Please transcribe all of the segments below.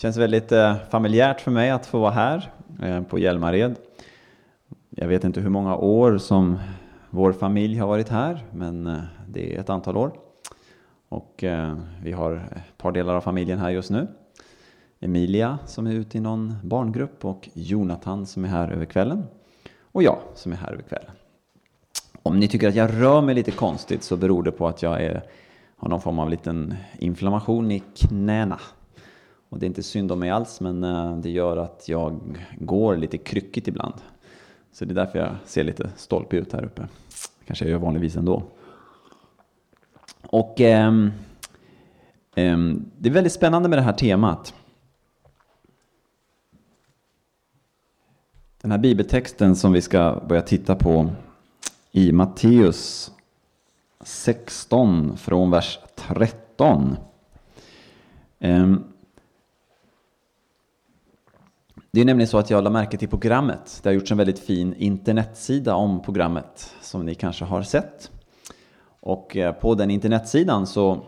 känns väldigt eh, familjärt för mig att få vara här eh, på Hjälmared. Jag vet inte hur många år som vår familj har varit här, men eh, det är ett antal år. Och vi har ett par delar av familjen här just nu. Emilia som är ute i någon barngrupp och Jonathan som är här över kvällen. Och jag som är här över kvällen. Om ni tycker att jag rör mig lite konstigt så beror det på att jag är, har någon form av liten inflammation i knäna. Och det är inte synd om mig alls, men eh, det gör att jag går lite kryckigt ibland. Så det är därför jag ser lite stolpig ut här uppe. kanske jag gör vanligtvis ändå. Och eh, eh, det är väldigt spännande med det här temat. Den här bibeltexten som vi ska börja titta på i Matteus 16 från vers 13. Ehm, det är nämligen så att jag la märke till programmet. Det har gjorts en väldigt fin internetsida om programmet som ni kanske har sett. Och eh, på den internetsidan så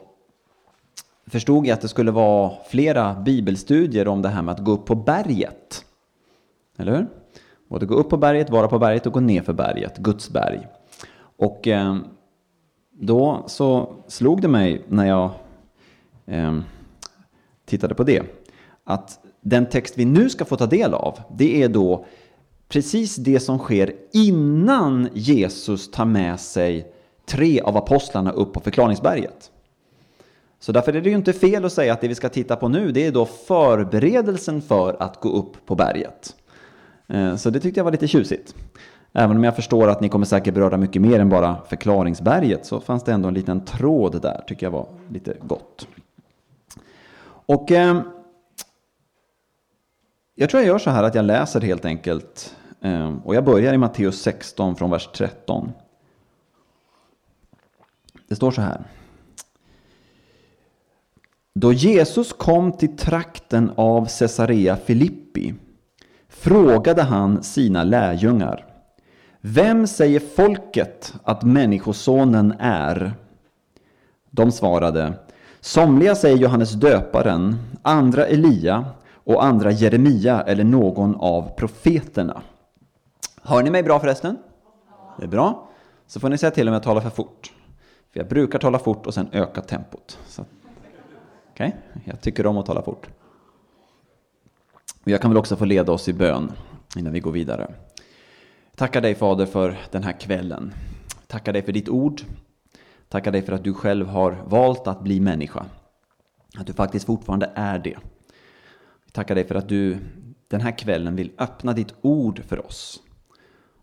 förstod jag att det skulle vara flera bibelstudier om det här med att gå upp på berget. Eller hur? Både gå upp på berget, vara på berget och gå ner för berget, Guds berg. Och eh, då så slog det mig när jag eh, tittade på det, att den text vi nu ska få ta del av, det är då precis det som sker innan Jesus tar med sig tre av apostlarna upp på förklaringsberget. Så därför är det ju inte fel att säga att det vi ska titta på nu, det är då förberedelsen för att gå upp på berget. Eh, så det tyckte jag var lite tjusigt. Även om jag förstår att ni kommer säkert beröra mycket mer än bara förklaringsberget så fanns det ändå en liten tråd där, tycker jag var lite gott. Och eh, jag tror jag gör så här att jag läser helt enkelt ehm, och jag börjar i Matteus 16 från vers 13. Det står så här. Då Jesus kom till trakten av Caesarea Filippi frågade han sina lärjungar. Vem säger folket att Människosonen är? De svarade. Somliga säger Johannes döparen, andra Elia och andra Jeremia eller någon av profeterna. Hör ni mig bra förresten? Det är bra. Så får ni säga till om jag talar för fort. För jag brukar tala fort och sen öka tempot. Okej, okay? jag tycker om att tala fort. Jag kan väl också få leda oss i bön innan vi går vidare. Tackar dig Fader för den här kvällen. Tackar dig för ditt ord. Tackar dig för att du själv har valt att bli människa. Att du faktiskt fortfarande är det. Tackar dig för att du den här kvällen vill öppna ditt ord för oss.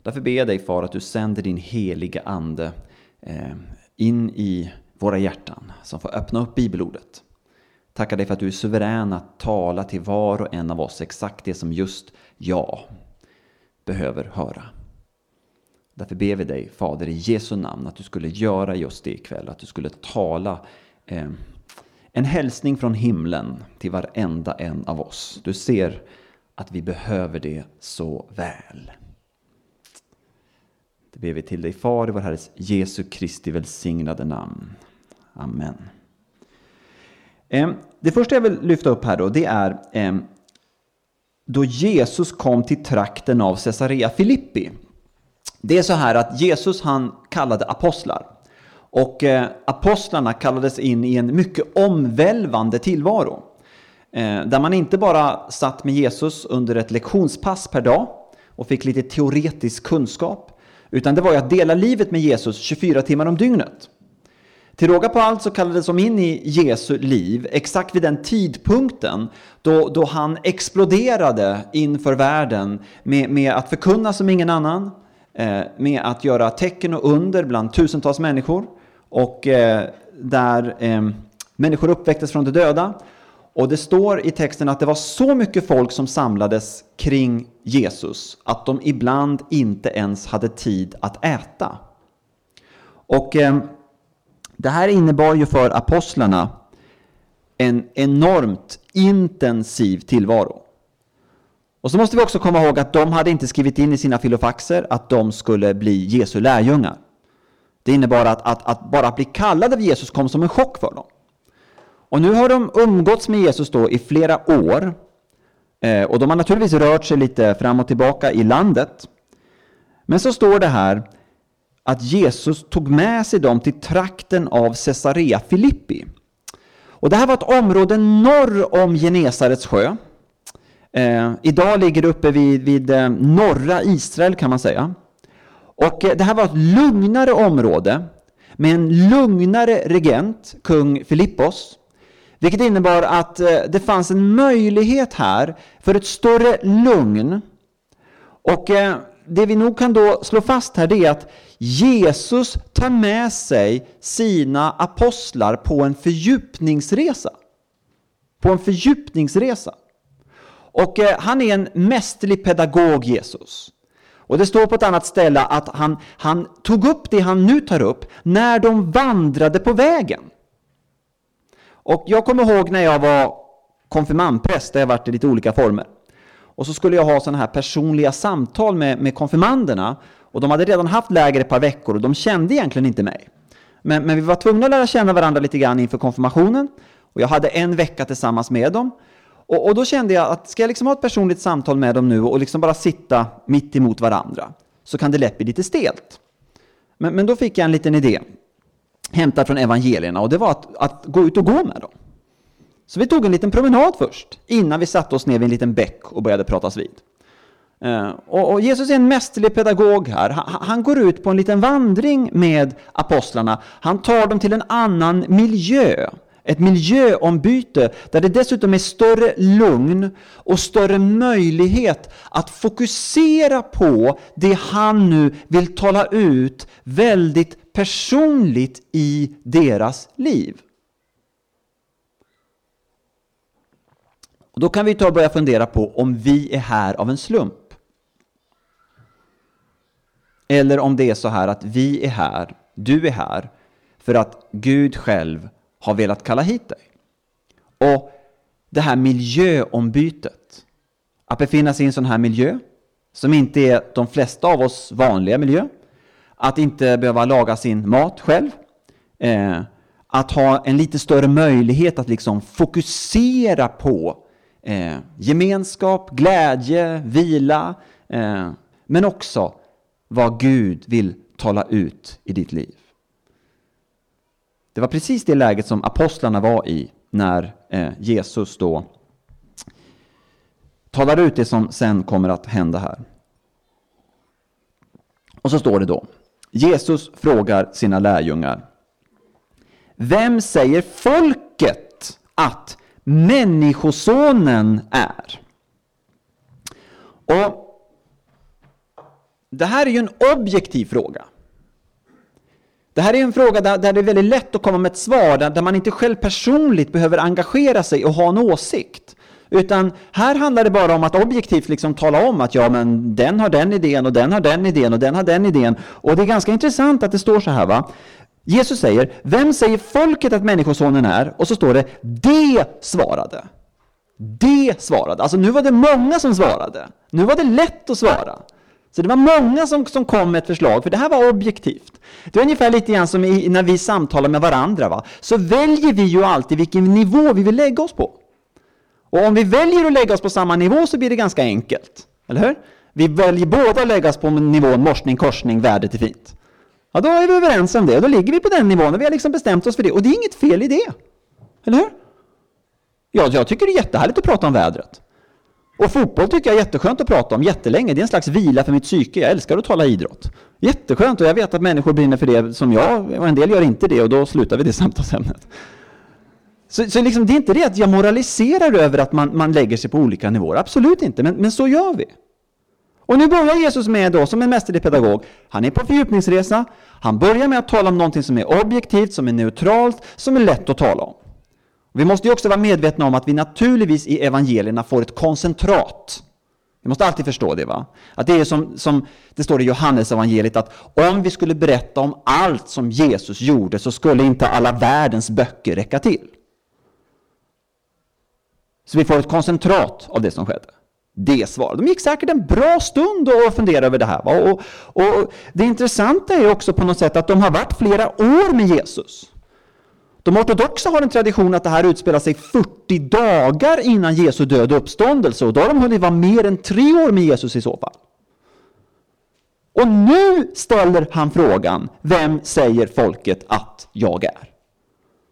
Därför ber jag dig Far att du sänder din heliga Ande eh, in i våra hjärtan som får öppna upp bibelordet. Tackar dig för att du är suverän att tala till var och en av oss exakt det som just jag behöver höra. Därför ber vi dig, Fader, i Jesu namn, att du skulle göra just det ikväll. Att du skulle tala eh, en hälsning från himlen till varenda en av oss. Du ser att vi behöver det så väl. Det ber vi till dig, Far, i vår Herres Jesu Kristi välsignade namn. Amen. Det första jag vill lyfta upp här då, det är då Jesus kom till trakten av Caesarea Filippi. Det är så här att Jesus han kallade apostlar. Och eh, apostlarna kallades in i en mycket omvälvande tillvaro. Eh, där man inte bara satt med Jesus under ett lektionspass per dag och fick lite teoretisk kunskap. Utan det var ju att dela livet med Jesus 24 timmar om dygnet. Till råga på allt så kallades de in i Jesu liv exakt vid den tidpunkten då, då han exploderade inför världen med, med att förkunna som ingen annan, eh, med att göra tecken och under bland tusentals människor och eh, där eh, människor uppväcktes från de döda. Och det står i texten att det var så mycket folk som samlades kring Jesus att de ibland inte ens hade tid att äta. Och eh, det här innebar ju för apostlarna en enormt intensiv tillvaro. Och så måste vi också komma ihåg att de hade inte skrivit in i sina filofaxer att de skulle bli Jesu lärjungar. Det innebar att, att, att bara bli kallad av Jesus kom som en chock för dem. Och nu har de umgåtts med Jesus då i flera år. Eh, och de har naturligtvis rört sig lite fram och tillbaka i landet. Men så står det här att Jesus tog med sig dem till trakten av Caesarea Filippi. Och det här var ett område norr om Genesarets sjö. Eh, idag ligger det uppe vid, vid eh, norra Israel kan man säga. Och eh, det här var ett lugnare område med en lugnare regent, kung Filippos. Vilket innebar att eh, det fanns en möjlighet här för ett större lugn. Och eh, det vi nog kan då slå fast här är att Jesus tar med sig sina apostlar på en fördjupningsresa. På en fördjupningsresa. Och han är en mästerlig pedagog, Jesus. Och det står på ett annat ställe att han, han tog upp det han nu tar upp när de vandrade på vägen. Och jag kommer ihåg när jag var konfirmandpräst, där jag varit i lite olika former. Och så skulle jag ha sådana här personliga samtal med, med konfirmanderna. Och de hade redan haft läger ett par veckor och de kände egentligen inte mig. Men, men vi var tvungna att lära känna varandra lite grann inför konfirmationen. Och jag hade en vecka tillsammans med dem. Och, och, då kände jag att ska jag liksom ha ett personligt samtal med dem nu och liksom bara sitta mitt emot varandra så kan det lätt bli lite stelt. Men, men då fick jag en liten idé hämtad från evangelierna och det var att, att gå ut och gå med dem. Så vi tog en liten promenad först innan vi satte oss ner vid en liten bäck och började pratas vid. Uh, och, och, Jesus är en mästerlig pedagog här. Han, han, går ut på en liten vandring med apostlarna. Han tar dem till en annan miljö. Ett miljöombyte där det dessutom är större lugn och större möjlighet att fokusera på det han nu vill tala ut väldigt personligt i deras liv. Och då kan vi ta och börja fundera på om vi är här av en slump. Eller om det är så här att vi är här, du är här, för att Gud själv har velat kalla hit dig. Och det här miljöombytet, att befinna sig i en sån här miljö, som inte är de flesta av oss vanliga miljö, att inte behöva laga sin mat själv, eh, att ha en lite större möjlighet att liksom fokusera på eh, gemenskap, glädje, vila, eh, men också vad Gud vill tala ut i ditt liv. Det var precis det läget som apostlarna var i när eh, Jesus då talar ut det som sen kommer att hända här. Och så står det då, Jesus frågar sina lärjungar, vem säger folket att Människosonen är? Och Det här är ju en objektiv fråga. Det här är en fråga där, där, det är väldigt lätt att komma med ett svar, där, där man inte själv personligt behöver engagera sig och ha en åsikt. Utan här handlar det bara om att objektivt liksom tala om att ja, men den har den idén och den har den idén och den har den idén. Och det är ganska intressant att det står så här va. Jesus säger, vem säger folket att Människosonen är? Och så står det, det svarade. Det svarade. Alltså nu var det många som svarade. Nu var det lätt att svara. Så det var många som, som kom med ett förslag, för det här var objektivt. Det är ungefär lite grann som i, när vi samtalar med varandra. Va? Så väljer vi ju alltid vilken nivå vi vill lägga oss på. Och om vi väljer att lägga oss på samma nivå så blir det ganska enkelt. Eller hur? Vi väljer båda att lägga oss på nivån morsning, korsning, värdet är fint. Ja, då är vi överens om det. Och då ligger vi på den nivån och vi har liksom bestämt oss för det. Och det är inget fel i det. Eller hur? Ja, jag tycker det är jättehärligt att prata om vädret. Och fotboll tycker jag är jätteskönt att prata om jättelänge. Det är en slags vila för mitt psyke. Jag älskar att tala idrott. Jätteskönt och jag vet att människor brinner för det som jag och en del gör inte det och då slutar vi det samtalsämnet. Så, så liksom, det är inte det att jag moraliserar över att man, man lägger sig på olika nivåer. Absolut inte, men, men så gör vi. Och nu börjar Jesus med då, som en mästerlig pedagog, han är på fördjupningsresa, han börjar med att tala om någonting som är objektivt, som är neutralt, som är lätt att tala om. Vi måste ju också vara medvetna om att vi naturligtvis i evangelierna får ett koncentrat. Vi måste alltid förstå det. va? Att det är som, som det står i Johannes evangeliet att om vi skulle berätta om allt som Jesus gjorde så skulle inte alla världens böcker räcka till. Så vi får ett koncentrat av det som skedde. Det svar. De gick säkert en bra stund och funderade över det här. Va? Och, och Det intressanta är också på något sätt att de har varit flera år med Jesus. De ortodoxa har en tradition att det här utspelar sig 40 dagar innan Jesu död och uppståndelse och då har de hunnit vara mer än tre år med Jesus i så fall. Och nu ställer han frågan, vem säger folket att jag är?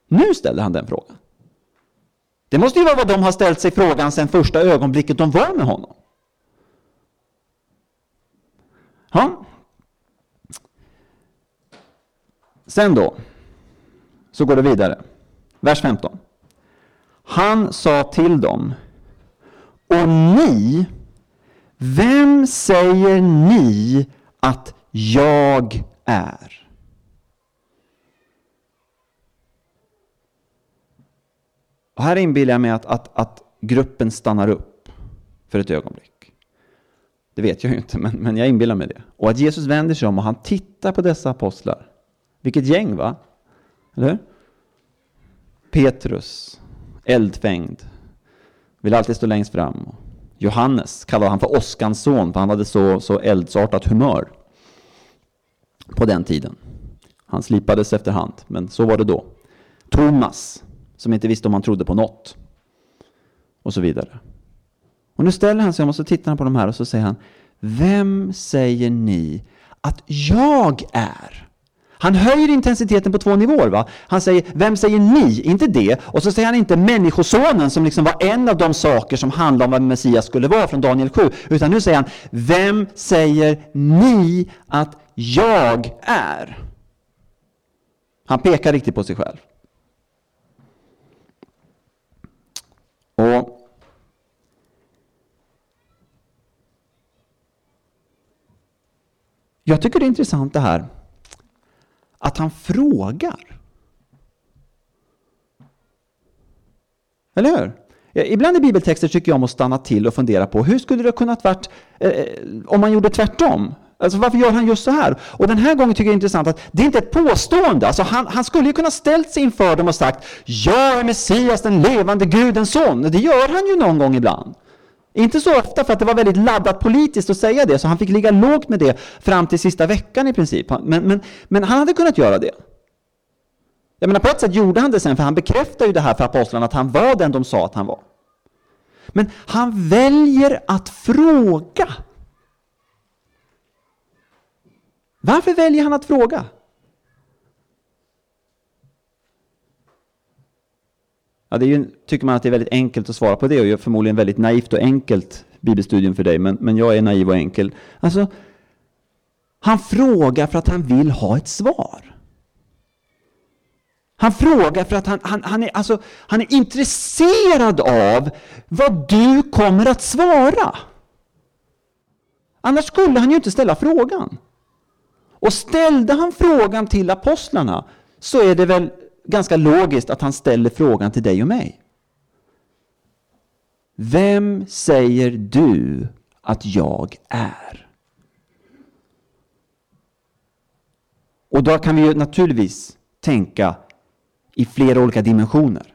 Nu ställer han den frågan. Det måste ju vara vad de har ställt sig frågan sedan första ögonblicket de var med honom. Ja. Sen då, så går det vidare. Vers 15. Han sa till dem, och ni, vem säger ni att jag är? Och här inbillar jag mig att, att, att gruppen stannar upp för ett ögonblick. Det vet jag ju inte, men, men jag inbillar mig det. Och att Jesus vänder sig om och han tittar på dessa apostlar. Vilket gäng va? Eller? Petrus, eldfängd, vill alltid stå längst fram. Johannes kallade han för åskans son, för han hade så, så eldsartat humör på den tiden. Han slipades efterhand, men så var det då. Thomas, som inte visste om han trodde på något. Och så vidare. Och nu ställer han sig om och så tittar han på de här och så säger han Vem säger ni att jag är? Han höjer intensiteten på två nivåer. Va? Han säger, vem säger ni? Inte det. Och så säger han inte människosonen som liksom var en av de saker som handlar om vad Messias skulle vara från Daniel 7. Utan nu säger han, vem säger ni att jag är? Han pekar riktigt på sig själv. Och Jag tycker det är intressant det här att han frågar. Eller hur? Ibland i bibeltexter tycker jag om att stanna till och fundera på hur skulle det kunnat varit eh, om man gjorde tvärtom? Alltså varför gör han just så här? Och den här gången tycker jag det är intressant att det är inte ett påstående. Alltså han, han skulle ju kunna ställt sig inför dem och sagt Jag är Messias, den levande Gudens son. Det gör han ju någon gång ibland. Inte så ofta för att det var väldigt laddat politiskt att säga det, så han fick ligga lågt med det fram till sista veckan i princip. Men, men, men han hade kunnat göra det. Jag menar, på ett sätt gjorde han det sen, för han bekräftar ju det här för apostlarna att han var den de sa att han var. Men han väljer att fråga. Varför väljer han att fråga? Ja, det är ju, tycker man att det är väldigt enkelt att svara på det och är förmodligen väldigt naivt och enkelt bibelstudium för dig, men, men jag är naiv och enkel. Alltså, han frågar för att han vill ha ett svar. Han frågar för att han, han, han, är, alltså, han är intresserad av vad du kommer att svara. Annars skulle han ju inte ställa frågan. Och ställde han frågan till apostlarna så är det väl ganska logiskt att han ställer frågan till dig och mig. Vem säger du att jag är? Och då kan vi ju naturligtvis tänka i flera olika dimensioner.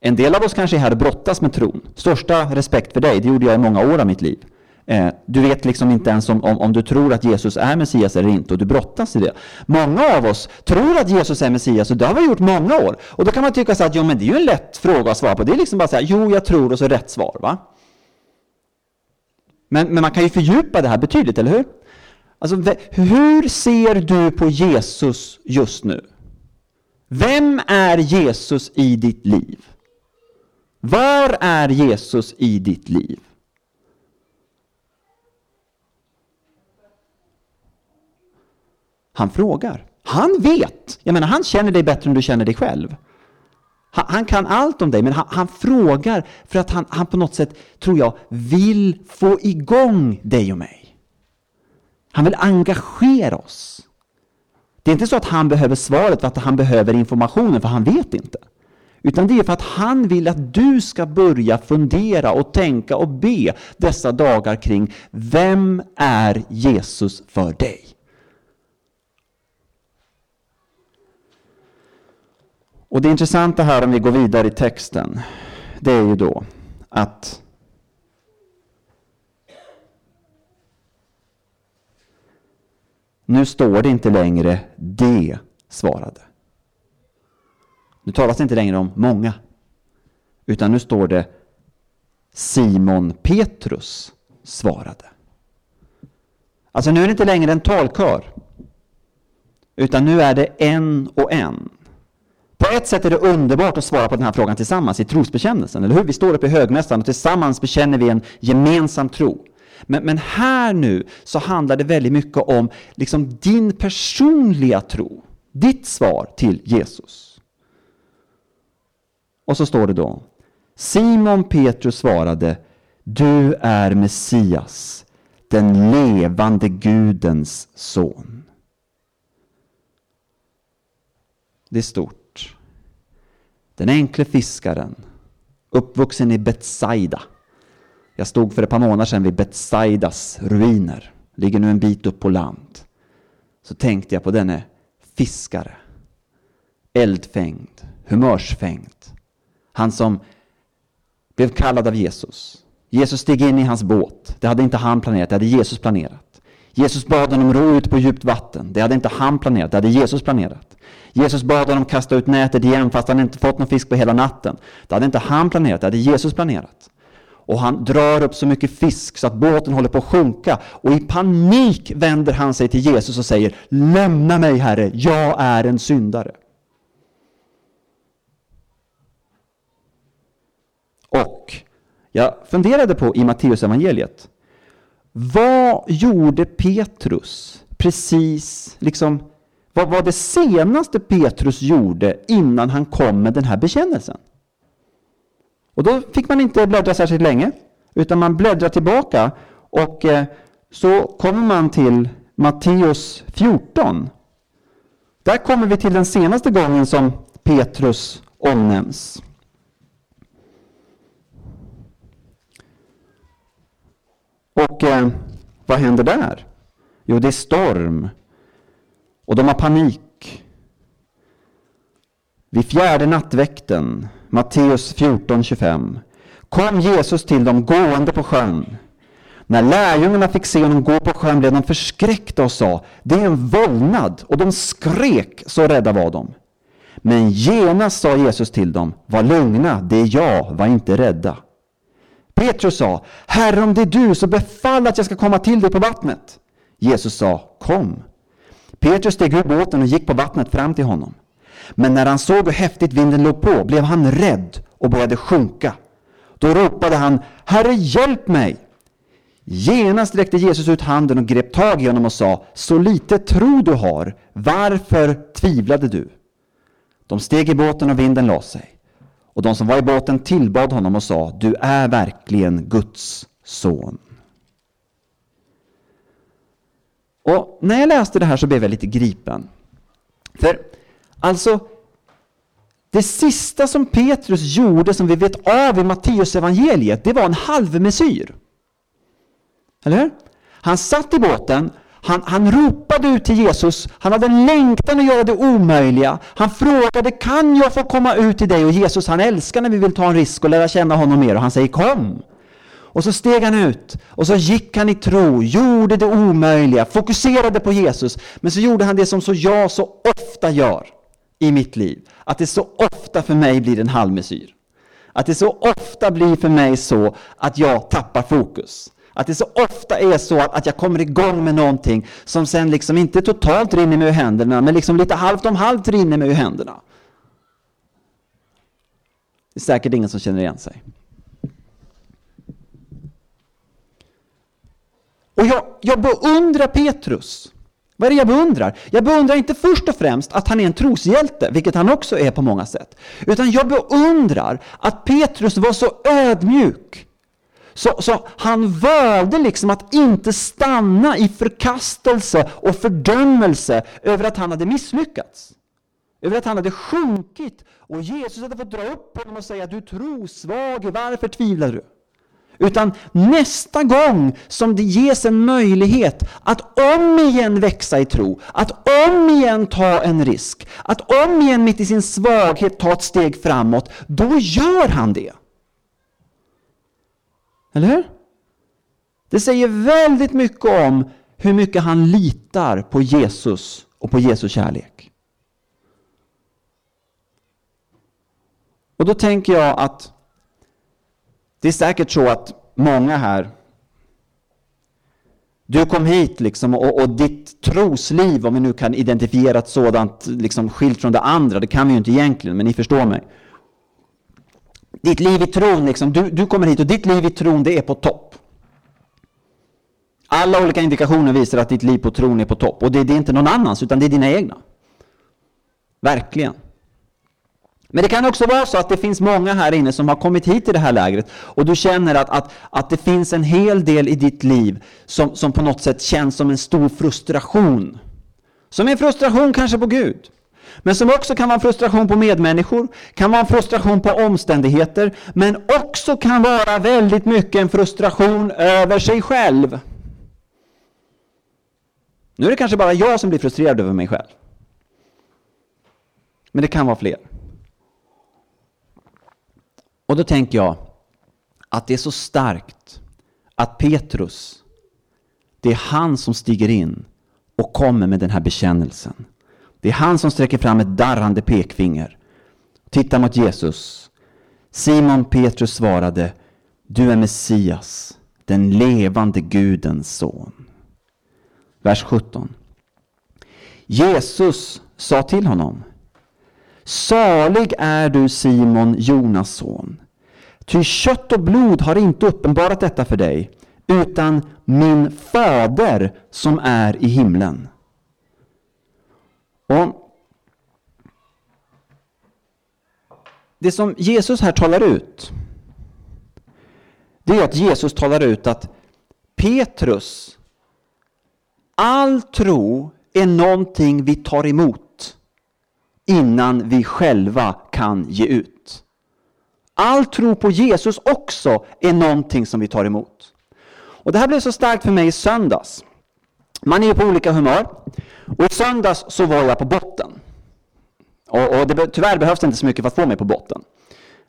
En del av oss kanske är här och brottas med tron. Största respekt för dig, det gjorde jag i många år av mitt liv. Eh, du vet liksom inte ens om, om, om, du tror att Jesus är Messias eller inte och du brottas i det. Många av oss tror att Jesus är Messias och det har vi gjort många år. Och då kan man tycka så att jo, men det är ju en lätt fråga att svara på. Det är liksom bara att säga jo, jag tror och så rätt svar. Va? Men, men man kan ju fördjupa det här betydligt, eller hur? Alltså, hur ser du på Jesus just nu? Vem är Jesus i ditt liv? Var är Jesus i ditt liv? Han frågar. Han vet. Jag menar, han känner dig bättre än du känner dig själv. Han, han kan allt om dig, men han, han, frågar för att han, han på något sätt, tror jag, vill få igång dig och mig. Han vill engagera oss. Det är inte så att han behöver svaret för att han behöver informationen, för han vet inte. Utan det är för att han vill att du ska börja fundera och tänka och be dessa dagar kring vem är Jesus för dig? Och det intressanta här om vi går vidare i texten, det är ju då att nu står det inte längre ”de svarade. Nu talas det inte längre om många, utan nu står det Simon Petrus svarade. Alltså nu är det inte längre en talkör, utan nu är det en och en. På ett sätt är det underbart att svara på den här frågan tillsammans i trosbekännelsen, eller hur? Vi står uppe i högmässan och tillsammans bekänner vi en gemensam tro. Men, men, här nu så handlar det väldigt mycket om liksom din personliga tro. Ditt svar till Jesus. Och så står det då. Simon Petrus svarade Du är Messias, den levande Gudens son. Det är stort. Den enkle fiskaren, uppvuxen i Betsaida. Jag stod för ett par månader sedan vid Betsaidas ruiner, ligger nu en bit upp på land. Så tänkte jag på denne fiskare, eldfängd, humörsfängd. Han som blev kallad av Jesus. Jesus steg in i hans båt. Det hade inte han planerat, det hade Jesus planerat. Jesus bad honom ro ut på djupt vatten. Det hade inte han planerat, det hade Jesus planerat. Jesus bad honom kasta ut nätet igen fast han inte fått någon fisk på hela natten. Det hade inte han planerat, det hade Jesus planerat. Och han drar upp så mycket fisk så att båten håller på att sjunka. Och i panik vänder han sig till Jesus och säger Lämna mig Herre, jag är en syndare. Och jag funderade på i Matteus evangeliet. Vad gjorde Petrus precis, liksom, vad var det senaste Petrus gjorde innan han kom med den här bekännelsen? Och då fick man inte bläddra särskilt länge, utan man bläddrar tillbaka och eh, så kommer man till Matteus 14. Där kommer vi till den senaste gången som Petrus omnämns. Och eh, vad händer där? Jo, det är storm. Och de har panik. Vid fjärde nattväkten, Matteus 14.25, kom Jesus till dem gående på sjön. När lärjungarna fick se honom gå på sjön blev de förskräckta och sa, det är en vålnad, och de skrek, så rädda var de. Men genast sa Jesus till dem, var lugna, det är jag, var inte rädda. Petrus sa, Herre om det är du så befall att jag ska komma till dig på vattnet. Jesus sa, kom. Petrus steg ur båten och gick på vattnet fram till honom. Men när han såg hur häftigt vinden låg på blev han rädd och började sjunka. Då ropade han, Herre hjälp mig! Genast räckte Jesus ut handen och grep tag i honom och sa, så lite tro du har, varför tvivlade du? De steg i båten och vinden la sig. Och de som var i båten tillbad honom och sa, du är verkligen Guds son. Och när jag läste det här så blev jag lite gripen. För alltså, det sista som Petrus gjorde som vi vet av i Matteus evangeliet, det var en halvmesyr. Eller hur? Han satt i båten, han, han ropade ut till Jesus, han hade en längtan att göra det omöjliga. Han frågade, kan jag få komma ut till dig? Och Jesus han älskar när vi vill ta en risk och lära känna honom mer. Och han säger, kom! Och så steg han ut och så gick han i tro, gjorde det omöjliga, fokuserade på Jesus. Men så gjorde han det som så jag så ofta gör i mitt liv. Att det så ofta för mig blir en halvmesyr. Att det så ofta blir för mig så att jag tappar fokus. Att det så ofta är så att, att jag kommer igång med någonting som sen liksom inte totalt rinner mig ur händerna, men liksom lite halvt om halvt rinner mig ur händerna. Det är säkert ingen som känner igen sig. Och jag, jag beundrar Petrus. Vad är det jag beundrar? Jag beundrar inte först och främst att han är en troshjälte, vilket han också är på många sätt. Utan jag beundrar att Petrus var så ödmjuk så, så han valde liksom att inte stanna i förkastelse och fördömelse över att han hade misslyckats. Över att han hade sjunkit och Jesus hade fått dra upp honom och säga du trosvage, varför tvivlar du? Utan nästa gång som det ges en möjlighet att om igen växa i tro, att om igen ta en risk, att om igen mitt i sin svaghet ta ett steg framåt, då gör han det. Eller hur? Det säger väldigt mycket om hur mycket han litar på Jesus och på Jesu kärlek. Och då tänker jag att det är säkert så att många här du kom hit liksom och, och, ditt trosliv, om vi nu kan identifiera ett sådant liksom skilt från det andra, det kan vi ju inte egentligen, men ni förstår mig. Ditt liv i tron, liksom, du, du kommer hit och ditt liv i tron det är på topp. Alla olika indikationer visar att ditt liv på tron är på topp. Och det, det är inte någon annans, utan det är dina egna. Verkligen. Men det kan också vara så att det finns många här inne som har kommit hit till det här lägret och du känner att, att, att det finns en hel del i ditt liv som, som på något sätt känns som en stor frustration. Som en frustration kanske på Gud. Men som också kan vara en frustration på medmänniskor, kan vara en frustration på omständigheter, men också kan vara väldigt mycket en frustration över sig själv. Nu är det kanske bara jag som blir frustrerad över mig själv. Men det kan vara fler. Och då tänker jag att det är så starkt att Petrus, det är han som stiger in och kommer med den här bekännelsen. Det är han som sträcker fram ett darrande pekfinger. Tittar mot Jesus. Simon Petrus svarade, du är Messias, den levande Gudens son. Vers 17. Jesus sa till honom, Salig är du Simon, Jonas son. Ty kött och blod har inte uppenbarat detta för dig, utan min fader som är i himlen. Och Det som Jesus här talar ut, det är att Jesus talar ut att Petrus, all tro är någonting vi tar emot innan vi själva kan ge ut. All tro på Jesus också är någonting som vi tar emot. Och Det här blev så starkt för mig i söndags. Man är ju på olika humör. Och i söndags så var jag på botten. Och, och det, tyvärr behövs det inte så mycket för att få mig på botten.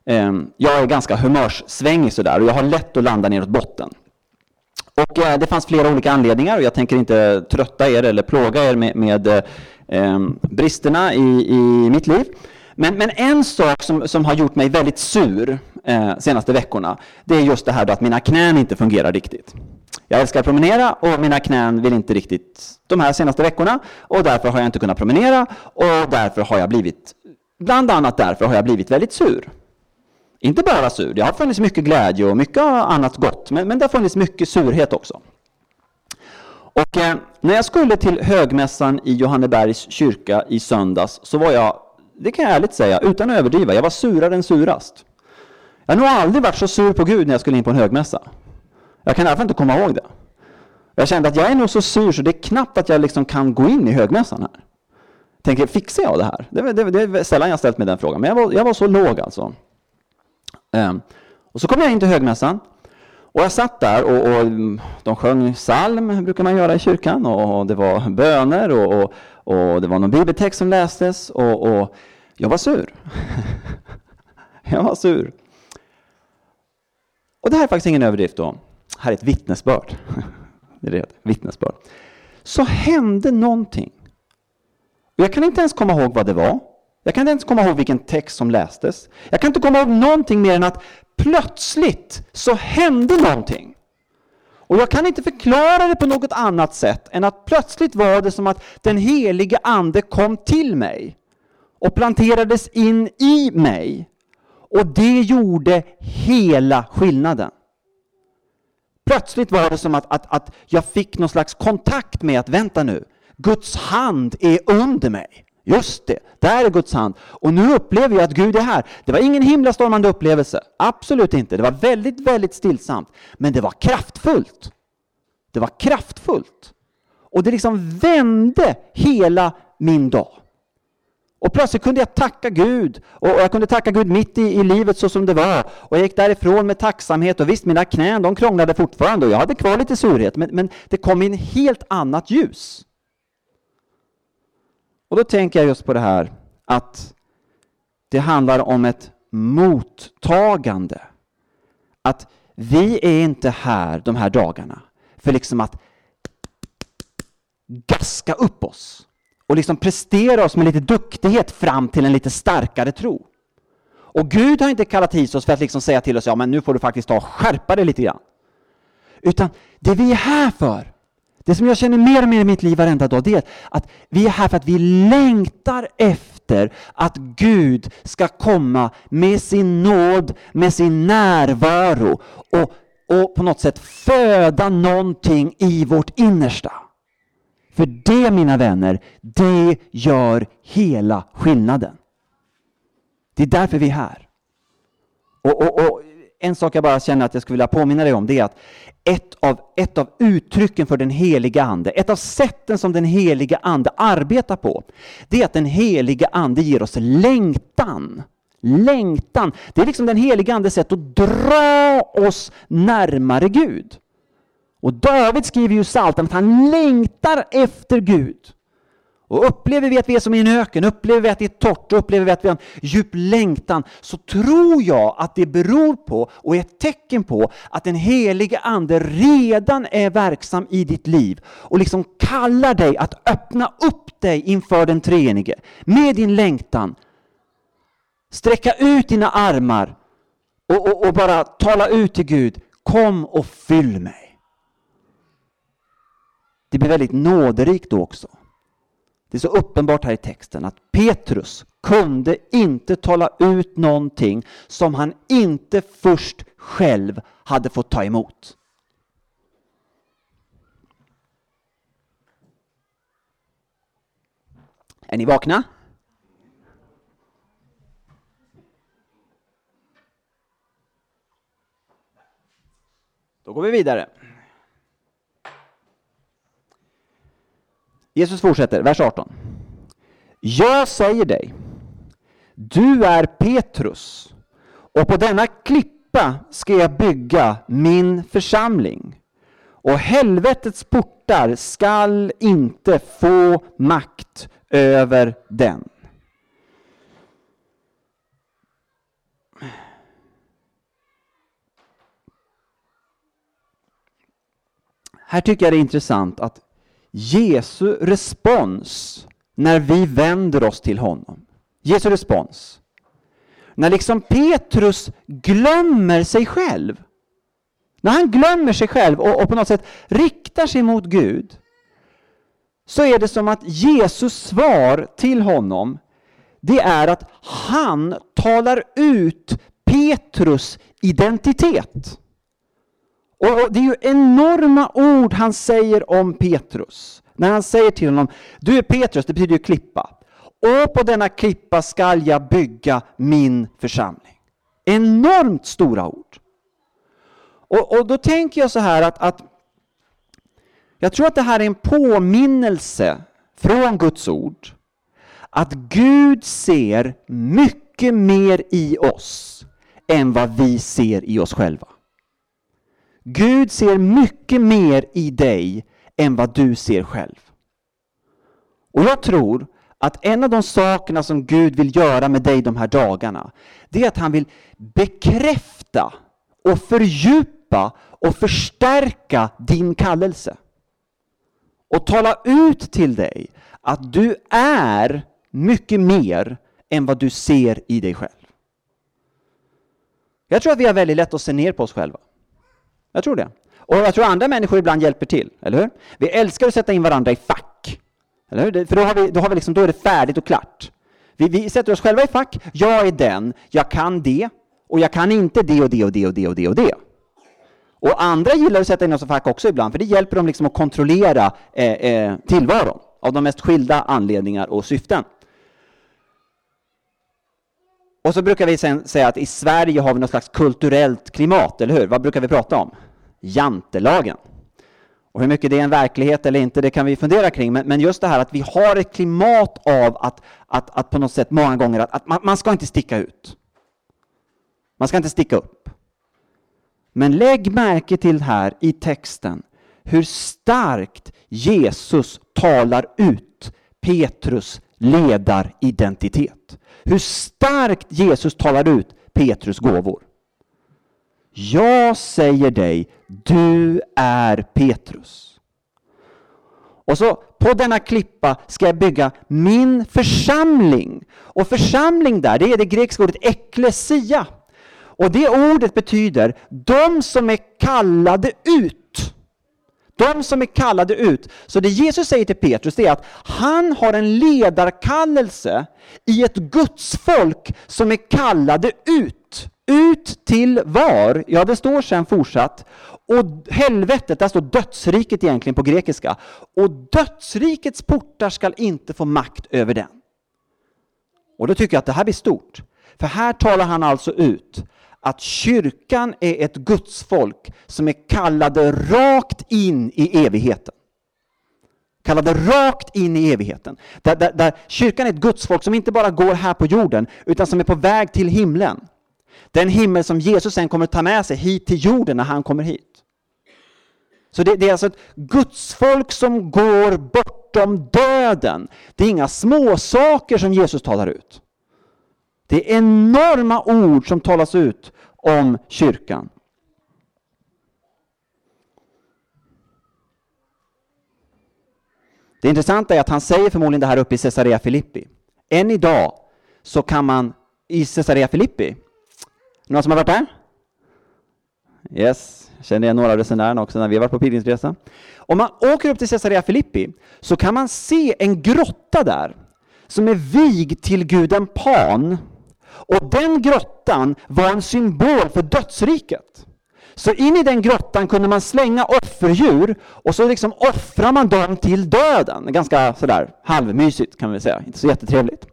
Ehm, jag är ganska humörssvängig sådär och jag har lätt att landa neråt botten. Och eh, det fanns flera olika anledningar och jag tänker inte trötta er eller plåga er med, med eh, ehm, bristerna i, i mitt liv. Men, men en sak som, som har gjort mig väldigt sur eh, senaste veckorna, det är just det här att mina knän inte fungerar riktigt. Jag älskar att promenera och mina knän vill inte riktigt de här senaste veckorna och därför har jag inte kunnat promenera och därför har jag blivit, bland annat därför har jag blivit väldigt sur. Inte bara sur, det har funnits mycket glädje och mycket annat gott, men, men det har funnits mycket surhet också. Och eh, när jag skulle till högmässan i Johannebergs kyrka i söndags så var jag, det kan jag ärligt säga, utan att överdriva, jag var surare än surast. Jag har nog aldrig varit så sur på Gud när jag skulle in på en högmässa. Jag kan i alla fall inte komma ihåg det. Jag kände att jag är nog så sur så det är knappt att jag liksom kan gå in i högmässan här. Tänker, fixar jag det här? Det, det, det är sällan jag ställt mig den frågan, men jag var, jag var så låg alltså. Um, och så kom jag in till högmässan och jag satt där och, och mm, de sjöng psalm, brukar man göra i kyrkan, och det var böner och, och, och det var någon bibeltext som lästes och, och jag var sur. jag var sur. Och det här är faktiskt ingen överdrift då här är ett vittnesbörd. det är det, vittnesbörd. Så hände någonting. Jag kan inte ens komma ihåg vad det var. Jag kan inte ens komma ihåg vilken text som lästes. Jag kan inte komma ihåg någonting mer än att plötsligt så hände någonting. Och jag kan inte förklara det på något annat sätt än att plötsligt var det som att den helige Ande kom till mig och planterades in i mig. Och det gjorde hela skillnaden. Plötsligt var det som att, att, att jag fick någon slags kontakt med att vänta nu, Guds hand är under mig. Just det, där är Guds hand. Och nu upplever jag att Gud är här. Det var ingen himlastormande upplevelse. Absolut inte. Det var väldigt, väldigt stillsamt. Men det var kraftfullt. Det var kraftfullt. Och det liksom vände hela min dag. Och plötsligt kunde jag tacka Gud. Och jag kunde tacka Gud mitt i, i livet så som det var. Och jag gick därifrån med tacksamhet. Och visst, mina knän de krånglade fortfarande och jag hade kvar lite surhet. Men, men det kom in helt annat ljus. Och då tänker jag just på det här att det handlar om ett mottagande. Att vi är inte här de här dagarna för liksom att gaska upp oss och liksom prestera oss med lite duktighet fram till en lite starkare tro. Och Gud har inte kallat hit oss för att liksom säga till oss, ja men nu får du faktiskt ta och skärpa dig lite grann. Utan det vi är här för, det som jag känner mer och mer i mitt liv varenda dag, det är att vi är här för att vi längtar efter att Gud ska komma med sin nåd, med sin närvaro och, och på något sätt föda någonting i vårt innersta. För det, mina vänner, det gör hela skillnaden. Det är därför vi är här. Och, och, och, En sak jag bara känner att jag skulle vilja påminna dig om, det är att ett av, ett av uttrycken för den heliga Ande, ett av sätten som den heliga Ande arbetar på, det är att den heliga Ande ger oss längtan. Längtan. Det är liksom den heliga Andes sätt att dra oss närmare Gud. Och David skriver ju i Psaltaren att han längtar efter Gud. Och upplever vi att vi är som i en öken, upplever vi att det är torrt, upplever vi att vi har en djup längtan, så tror jag att det beror på och är ett tecken på att den helige Ande redan är verksam i ditt liv och liksom kallar dig att öppna upp dig inför den treenige med din längtan. Sträcka ut dina armar och, och, och bara tala ut till Gud, kom och fyll mig. Det blir väldigt nåderikt då också. Det är så uppenbart här i texten att Petrus kunde inte tala ut någonting som han inte först själv hade fått ta emot. Är ni vakna? Då går vi vidare. Jesus fortsätter, vers 18. Jag säger dig, du är Petrus och på denna klippa ska jag bygga min församling och helvetets portar skall inte få makt över den. Här tycker jag det är intressant att Jesu respons när vi vänder oss till honom. Jesu respons. När liksom Petrus glömmer sig själv. När han glömmer sig själv och, och på något sätt riktar sig mot Gud så är det som att Jesus svar till honom det är att han talar ut Petrus identitet. Och det är ju enorma ord han säger om Petrus. När han säger till honom, du är Petrus, det betyder ju klippa. Och på denna klippa skall jag bygga min församling. Enormt stora ord. Och, och då tänker jag så här att, att jag tror att det här är en påminnelse från Guds ord att Gud ser mycket mer i oss än vad vi ser i oss själva. Gud ser mycket mer i dig än vad du ser själv. Och jag tror att en av de sakerna som Gud vill göra med dig de här dagarna, det är att han vill bekräfta och fördjupa och förstärka din kallelse. Och tala ut till dig att du är mycket mer än vad du ser i dig själv. Jag tror att vi har väldigt lätt att se ner på oss själva. Jag tror det. Och jag tror andra människor ibland hjälper till, eller hur? Vi älskar att sätta in varandra i fack. Eller hur? För då, har vi, då, har vi liksom, då är det färdigt och klart. Vi, vi sätter oss själva i fack. Jag är den, jag kan det, och jag kan inte det och det och det och det och det och det. Och andra gillar att sätta in oss i fack också ibland, för det hjälper dem liksom att kontrollera eh, eh, tillvaron av de mest skilda anledningar och syften. Och så brukar vi sen säga att i Sverige har vi något slags kulturellt klimat, eller hur? Vad brukar vi prata om? Jantelagen. Och hur mycket det är en verklighet eller inte, det kan vi fundera kring. Men, men just det här att vi har ett klimat av att, att, att på något sätt många gånger att, att man, man ska inte sticka ut. Man ska inte sticka upp. Men lägg märke till här i texten hur starkt Jesus talar ut Petrus ledaridentitet. Hur starkt Jesus talar ut Petrus gåvor. Jag säger dig, du är Petrus. Och så på denna klippa ska jag bygga min församling. Och församling där, det är det grekiska ordet eklesia. Och det ordet betyder de som är kallade ut. De som är kallade ut. Så det Jesus säger till Petrus är att han har en ledarkallelse i ett Guds folk som är kallade ut. Ut till var? Ja, det står sen fortsatt. Och helvetet, där står dödsriket egentligen på grekiska. Och dödsrikets portar skall inte få makt över den. Och då tycker jag att det här blir stort. För här talar han alltså ut att kyrkan är ett gudsfolk som är kallade rakt in i evigheten. Kallade rakt in i evigheten. Där, där, där kyrkan är ett gudsfolk som inte bara går här på jorden, utan som är på väg till himlen. Den himmel som Jesus sen kommer ta med sig hit till jorden när han kommer hit. Så det, det, är alltså ett gudsfolk som går bortom döden. Det är inga småsaker som Jesus talar ut. Det är enorma ord som talas ut om kyrkan. Det intressanta är att han säger förmodligen det här uppe i Caesarea Filippi. Än idag så kan man i Caesarea Filippi, några som har varit där? Yes, känner igen några av resenärerna också när vi har varit på pilgrimsresa. Om man åker upp till Caesarea Filippi så kan man se en grotta där som är vigd till guden Pan och den grottan var en symbol för dödsriket. Så in i den grottan kunde man slänga offerdjur och så liksom offrar man dem till döden. Ganska sådär halvmysigt kan vi säga, inte så jättetrevligt.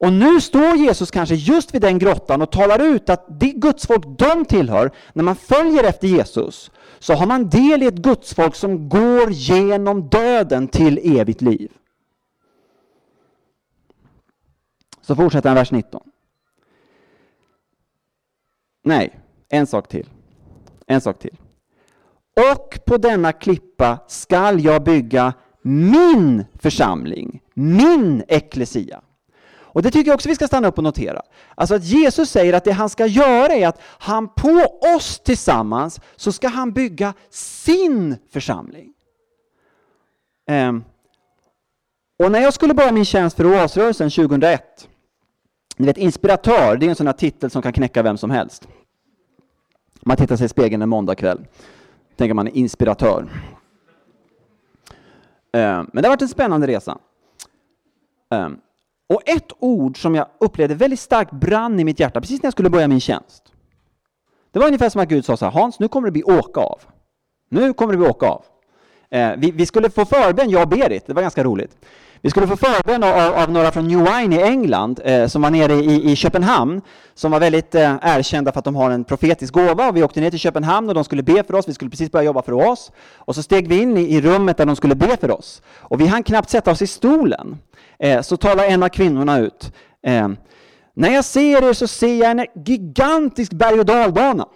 Och nu står Jesus kanske just vid den grottan och talar ut att det gudsfolk de tillhör, när man följer efter Jesus, så har man del i ett gudsfolk som går genom döden till evigt liv. Så fortsätter han vers 19. Nej, en sak till. En sak till. Och på denna klippa skall jag bygga min församling, min eklesia. Och det tycker jag också vi ska stanna upp och notera. Alltså att Jesus säger att det han ska göra är att han på oss tillsammans så ska han bygga sin församling. Um, och när jag skulle börja min tjänst för Oasrörelsen 2001 ni vet, inspiratör, det är en sån här titel som kan knäcka vem som helst. Man tittar sig i spegeln en måndagkväll. tänker man är inspiratör. Eh, men det har varit en spännande resa. Eh, och ett ord som jag upplevde väldigt starkt brann i mitt hjärta precis när jag skulle börja min tjänst. Det var ungefär som att Gud sa så här, Hans, nu kommer det bli åka av. Nu kommer det bli åka av. Eh, vi, vi skulle få förbön, jag och Berit, det var ganska roligt. Vi skulle få förbön av, av, några från New Wine i England eh, som var nere i, i Köpenhamn, som var väldigt eh, erkända för att de har en profetisk gåva. Och vi åkte ner till Köpenhamn och de skulle be för oss. Vi skulle precis börja jobba för oss. Och så steg vi in i, i rummet där de skulle be för oss. Och vi hann knappt sätta oss i stolen. Eh, så talar en av kvinnorna ut. Eh, när jag ser er så ser jag en gigantisk berg och dalbana.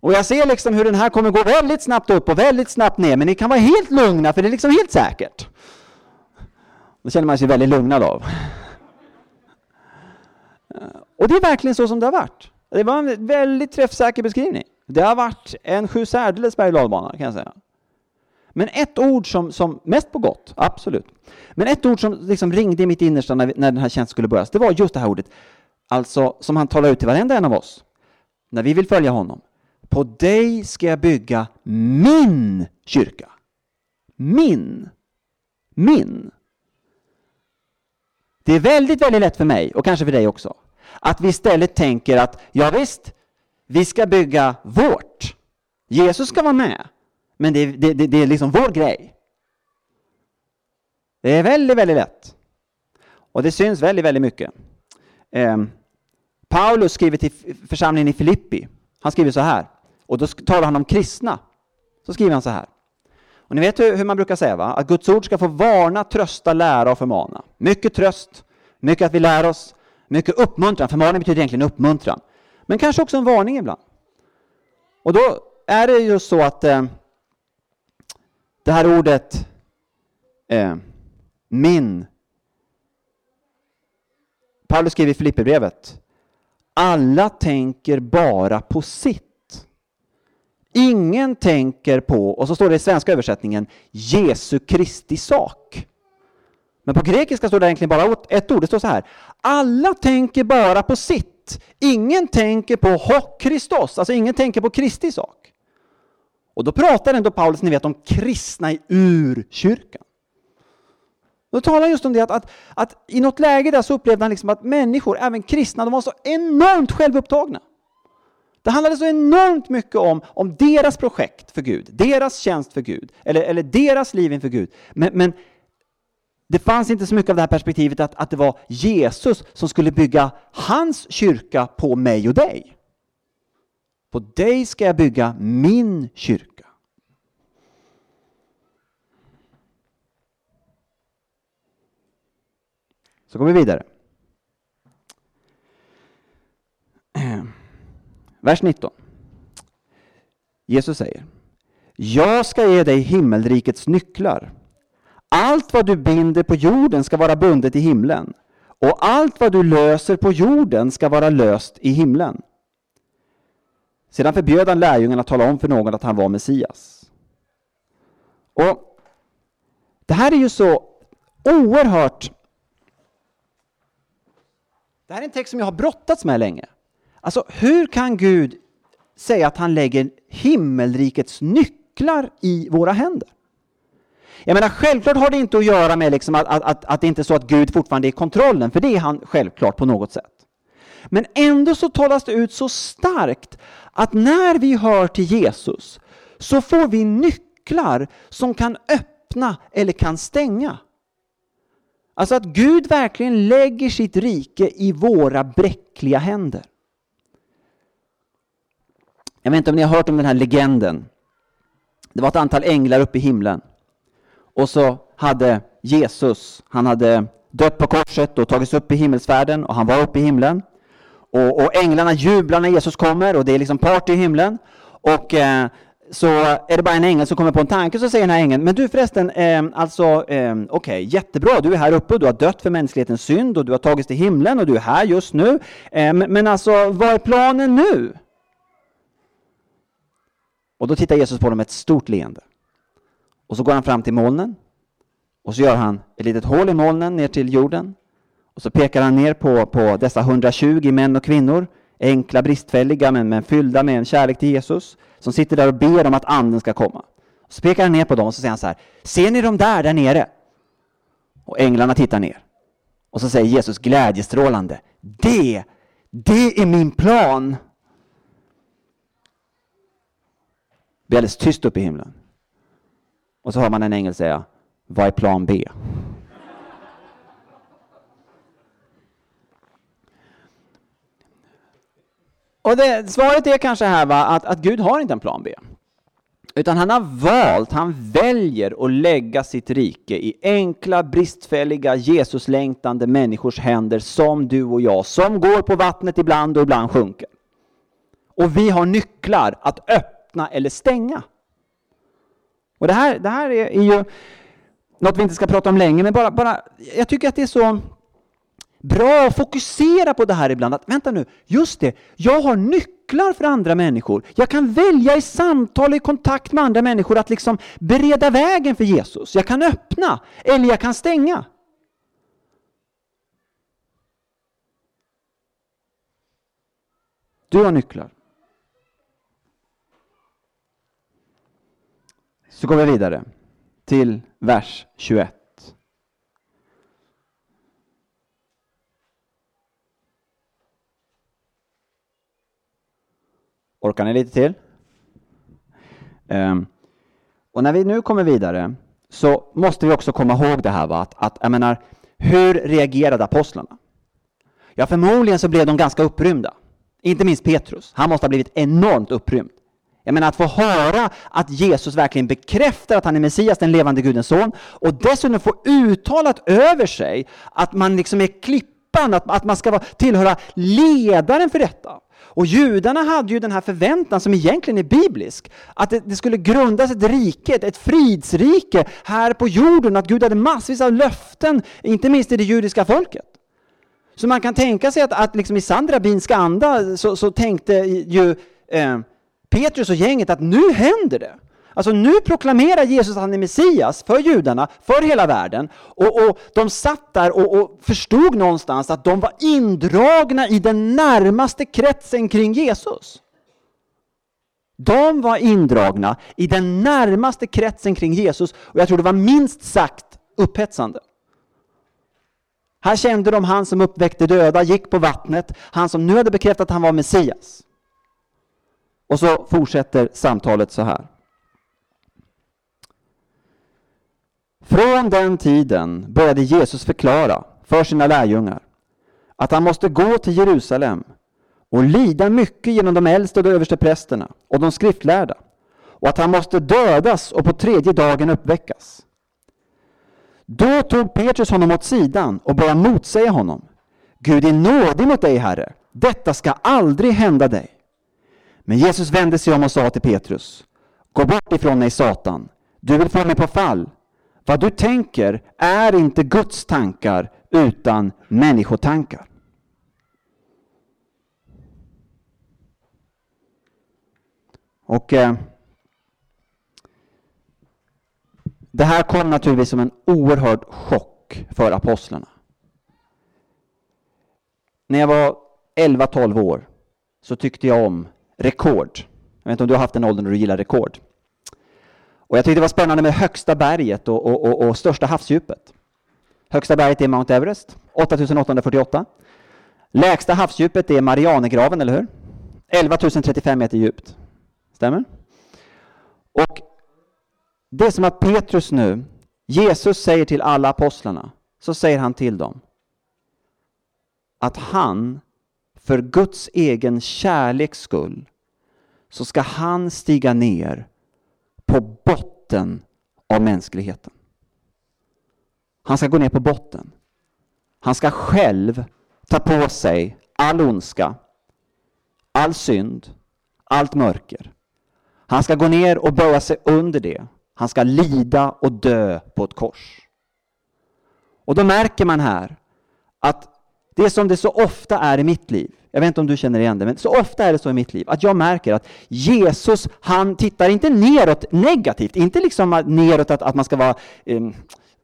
Och jag ser liksom hur den här kommer gå väldigt snabbt upp och väldigt snabbt ner, men ni kan vara helt lugna för det är liksom helt säkert. Det känner man sig väldigt lugnad av. Och det är verkligen så som det har varit. Det var en väldigt träffsäker beskrivning. Det har varit en sju särdeles berg kan jag säga. Men ett ord som, som, mest på gott, absolut. Men ett ord som liksom ringde i mitt innersta när, när den här tjänsten skulle börja, det var just det här ordet. Alltså som han talar ut till varenda en av oss. När vi vill följa honom. På dig ska jag bygga min kyrka. Min. Min. Det är väldigt, väldigt lätt för mig, och kanske för dig också, att vi istället tänker att ja visst, vi ska bygga vårt. Jesus ska vara med, men det, det, det, det är liksom vår grej. Det är väldigt, väldigt lätt. Och det syns väldigt, väldigt mycket. Eh, Paulus skriver till församlingen i Filippi. Han skriver så här, och då talar han om kristna. Så skriver han så här. Och ni vet hur man brukar säga, va? att Guds ord ska få varna, trösta, lära och förmana. Mycket tröst, mycket att vi lär oss, mycket uppmuntran. Förmaning betyder egentligen uppmuntran. Men kanske också en varning ibland. Och då är det just så att eh, det här ordet eh, min Paulus skriver i Filipperbrevet alla tänker bara på sitt. Ingen tänker på, och så står det i svenska översättningen, Jesu Kristi sak. Men på grekiska står det egentligen bara ett ord, det står så här. Alla tänker bara på sitt. Ingen tänker på hoc alltså ingen tänker på Kristi sak. Och då pratar ändå Paulus, ni vet, om kristna i urkyrkan. Då talar han just om det att, att, att, i något läge där så upplevde han liksom att människor, även kristna, de var så enormt självupptagna. Det handlade så enormt mycket om, om deras projekt för Gud, deras tjänst för Gud, eller, eller deras liv inför Gud. Men, men det fanns inte så mycket av det här perspektivet att, att det var Jesus som skulle bygga hans kyrka på mig och dig. På dig ska jag bygga min kyrka. Så går vi vidare. Vers 19. Jesus säger Jag ska ge dig himmelrikets nycklar. Allt vad du binder på jorden ska vara bundet i himlen och allt vad du löser på jorden ska vara löst i himlen. Sedan förbjöd han lärjungarna att tala om för någon att han var Messias. Och Det här är ju så oerhört... Det här är en text som jag har brottats med länge. Alltså, hur kan Gud säga att han lägger himmelrikets nycklar i våra händer? Jag menar, självklart har det inte att göra med liksom att, att, att, att det inte är så att Gud fortfarande är i kontrollen, för det är han självklart på något sätt. Men ändå så talas det ut så starkt att när vi hör till Jesus så får vi nycklar som kan öppna eller kan stänga. Alltså att Gud verkligen lägger sitt rike i våra bräckliga händer. Jag vet inte om ni har hört om den här legenden. Det var ett antal änglar uppe i himlen. Och så hade Jesus, han hade dött på korset och tagits upp i himmelsfärden och han var uppe i himlen. Och, och änglarna jublar när Jesus kommer och det är liksom party i himlen. Och eh, så är det bara en ängel som kommer på en tanke så säger den här ängeln, men du förresten, eh, alltså eh, okej, okay, jättebra, du är här uppe, du har dött för mänsklighetens synd och du har tagits till himlen och du är här just nu. Eh, men, men alltså, vad är planen nu? Och då tittar Jesus på dem med ett stort leende. Och så går han fram till molnen och så gör han ett litet hål i molnen ner till jorden. Och så pekar han ner på, på dessa 120 män och kvinnor, enkla, bristfälliga, men, men fyllda med en kärlek till Jesus, som sitter där och ber om att anden ska komma. Och så pekar han ner på dem och så säger han så här, ser ni dem där, där nere? Och änglarna tittar ner. Och så säger Jesus glädjestrålande, det, det är min plan. Det blir alldeles tyst uppe i himlen. Och så hör man en ängel säga, vad är plan B? Och det, svaret är kanske här va, att, att Gud har inte en plan B. Utan han har valt, han väljer att lägga sitt rike i enkla, bristfälliga, Jesuslängtande människors händer som du och jag, som går på vattnet ibland och ibland sjunker. Och vi har nycklar att öppna eller stänga. Och det här, det här är, är ju något vi inte ska prata om länge, men bara, bara, jag tycker att det är så bra att fokusera på det här ibland. Att vänta nu, just det, jag har nycklar för andra människor. Jag kan välja i samtal, i kontakt med andra människor att liksom bereda vägen för Jesus. Jag kan öppna eller jag kan stänga. Du har nycklar. Så går vi vidare till vers 21. Orkar ni lite till? Um, och när vi nu kommer vidare så måste vi också komma ihåg det här va? att, att jag menar, hur reagerade apostlarna? Ja, förmodligen så blev de ganska upprymda. Inte minst Petrus. Han måste ha blivit enormt upprymd. Jag menar att få höra att Jesus verkligen bekräftar att han är Messias, den levande Gudens son, och dessutom få uttalat över sig att man liksom är klippan, att, att man ska vara, tillhöra ledaren för detta. Och judarna hade ju den här förväntan som egentligen är biblisk, att det, det skulle grundas ett rike, ett fridsrike här på jorden, att Gud hade massvis av löften, inte minst i det judiska folket. Så man kan tänka sig att, att liksom i sann rabbinsk anda så, så tänkte ju eh, Petrus och gänget att nu händer det. Alltså nu proklamerar Jesus att han är Messias för judarna, för hela världen. Och, och de satt där och, och, förstod någonstans att de var indragna i den närmaste kretsen kring Jesus. De var indragna i den närmaste kretsen kring Jesus och jag tror det var minst sagt upphetsande. Här kände de han som uppväckte döda, gick på vattnet, han som nu hade bekräftat att han var Messias. Och så fortsätter samtalet så här. Från den tiden började Jesus förklara för sina lärjungar att han måste gå till Jerusalem och lida mycket genom de äldste och de överste prästerna och de skriftlärda och att han måste dödas och på tredje dagen uppväckas. Då tog Petrus honom åt sidan och började motsäga honom. Gud är nådig mot dig, Herre. Detta ska aldrig hända dig. Men Jesus vände sig om och sa till Petrus. Gå bort ifrån mig, Satan. Du vill få mig på fall. Vad du tänker är inte Guds tankar utan människotankar. Och eh, Det här kom naturligtvis som en oerhörd chock för apostlarna. När jag var 11-12 år så tyckte jag om rekord. Jag vet inte om du har haft en ålder när du gillar rekord. Och jag tyckte det var spännande med högsta berget och, och, och, och största havsdjupet. Högsta berget är Mount Everest, 8848. Lägsta havsdjupet är Marianergraven, eller hur? 11 035 meter djupt. Stämmer? Och det är som att Petrus nu, Jesus säger till alla apostlarna, så säger han till dem att han för Guds egen kärleks skull så ska han stiga ner på botten av mänskligheten. Han ska gå ner på botten. Han ska själv ta på sig all ondska, all synd, allt mörker. Han ska gå ner och böja sig under det. Han ska lida och dö på ett kors. Och då märker man här att det som det så ofta är i mitt liv, jag vet inte om du känner igen det, men så ofta är det så i mitt liv att jag märker att Jesus, han tittar inte neråt negativt, inte liksom neråt att, att man ska vara um,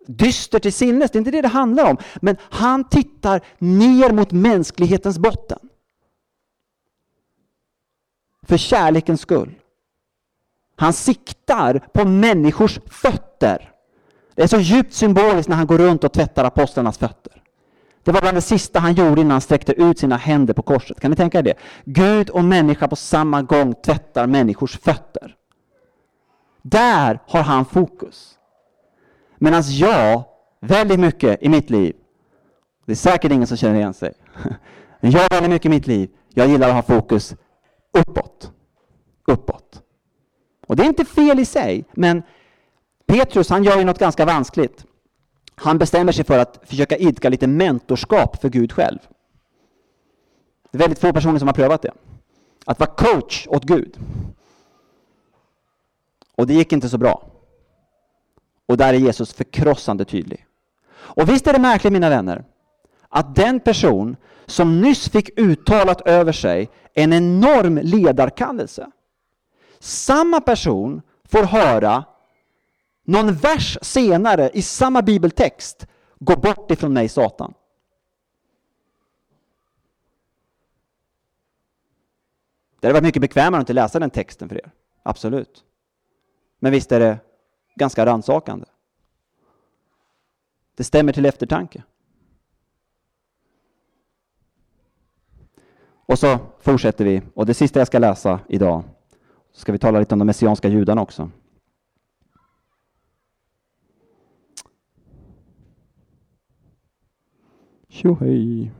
dyster till sinnes, det är inte det det handlar om, men han tittar ner mot mänsklighetens botten. För kärlekens skull. Han siktar på människors fötter. Det är så djupt symboliskt när han går runt och tvättar apostlarnas fötter. Det var bland det sista han gjorde innan han sträckte ut sina händer på korset. Kan ni tänka er det? Gud och människa på samma gång tvättar människors fötter. Där har han fokus. Medan jag, väldigt mycket i mitt liv, det är säkert ingen som känner igen sig, men jag väldigt mycket i mitt liv, jag gillar att ha fokus uppåt. Uppåt. Och det är inte fel i sig, men Petrus han gör ju något ganska vanskligt. Han bestämmer sig för att försöka idka lite mentorskap för Gud själv. Det är väldigt få personer som har prövat det. Att vara coach åt Gud. Och det gick inte så bra. Och där är Jesus förkrossande tydlig. Och visst är det märkligt mina vänner, att den person som nyss fick uttalat över sig en enorm ledarkallelse, samma person får höra någon vers senare i samma bibeltext Gå bort ifrån mig Satan. Det hade varit mycket bekvämare att inte läsa den texten för er. Absolut. Men visst är det ganska rannsakande. Det stämmer till eftertanke. Och så fortsätter vi. Och det sista jag ska läsa idag så ska vi tala lite om de messianska judarna också. Tjohej!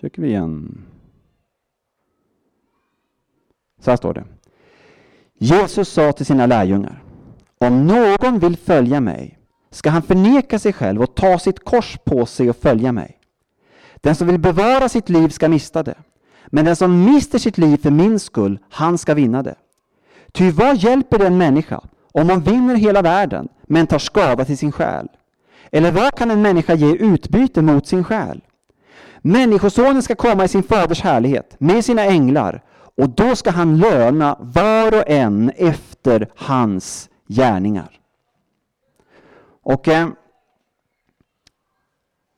Söker vi igen. Så här står det. Jesus sa till sina lärjungar. Om någon vill följa mig ska han förneka sig själv och ta sitt kors på sig och följa mig. Den som vill bevara sitt liv ska mista det. Men den som mister sitt liv för min skull, han ska vinna det. Ty vad hjälper det en människa om man vinner hela världen men tar skada till sin själ? Eller vad kan en människa ge utbyte mot sin själ? Människosonen ska komma i sin faders härlighet med sina änglar Och då ska han löna var och en efter hans gärningar. Och eh,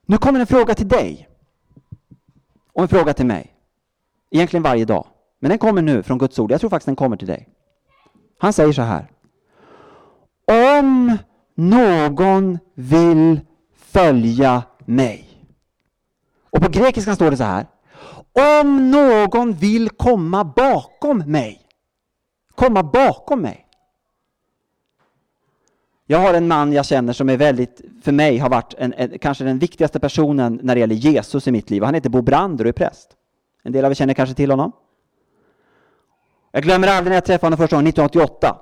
nu kommer en fråga till dig. Och en fråga till mig. Egentligen varje dag. Men den kommer nu från Guds ord. Jag tror faktiskt den kommer till dig. Han säger så här. Om någon vill följa mig. Och på grekiskan står det så här. Om någon vill komma bakom mig. Komma bakom mig. Jag har en man jag känner som är väldigt, för mig har varit en, en, kanske den viktigaste personen när det gäller Jesus i mitt liv. Han heter Bo Brander och är präst. En del av er känner kanske till honom. Jag glömmer aldrig när jag träffade honom första gången, 1988.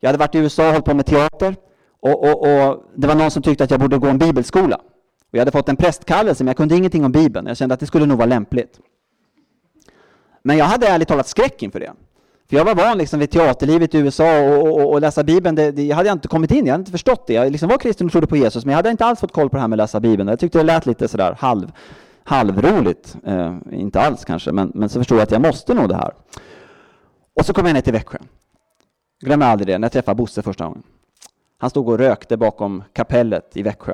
Jag hade varit i USA och hållit på med teater. Och, och, och, det var någon som tyckte att jag borde gå en bibelskola. Och jag hade fått en prästkallelse, men jag kunde ingenting om Bibeln. Jag kände att det skulle nog vara lämpligt. Men jag hade ärligt talat skräck inför det. För jag var van liksom vid teaterlivet i USA och, och, och läsa Bibeln, det, det, jag hade inte kommit in jag hade inte förstått det. Jag liksom var kristen och trodde på Jesus, men jag hade inte alls fått koll på det här med att läsa Bibeln. Jag tyckte det lät lite sådär halv, halvroligt. Eh, inte alls kanske, men, men så förstod jag att jag måste nog det här. Och så kom jag ner till Växjö. Glömmer aldrig det, när jag träffade Bosse första gången. Han stod och rökte bakom kapellet i Växjö.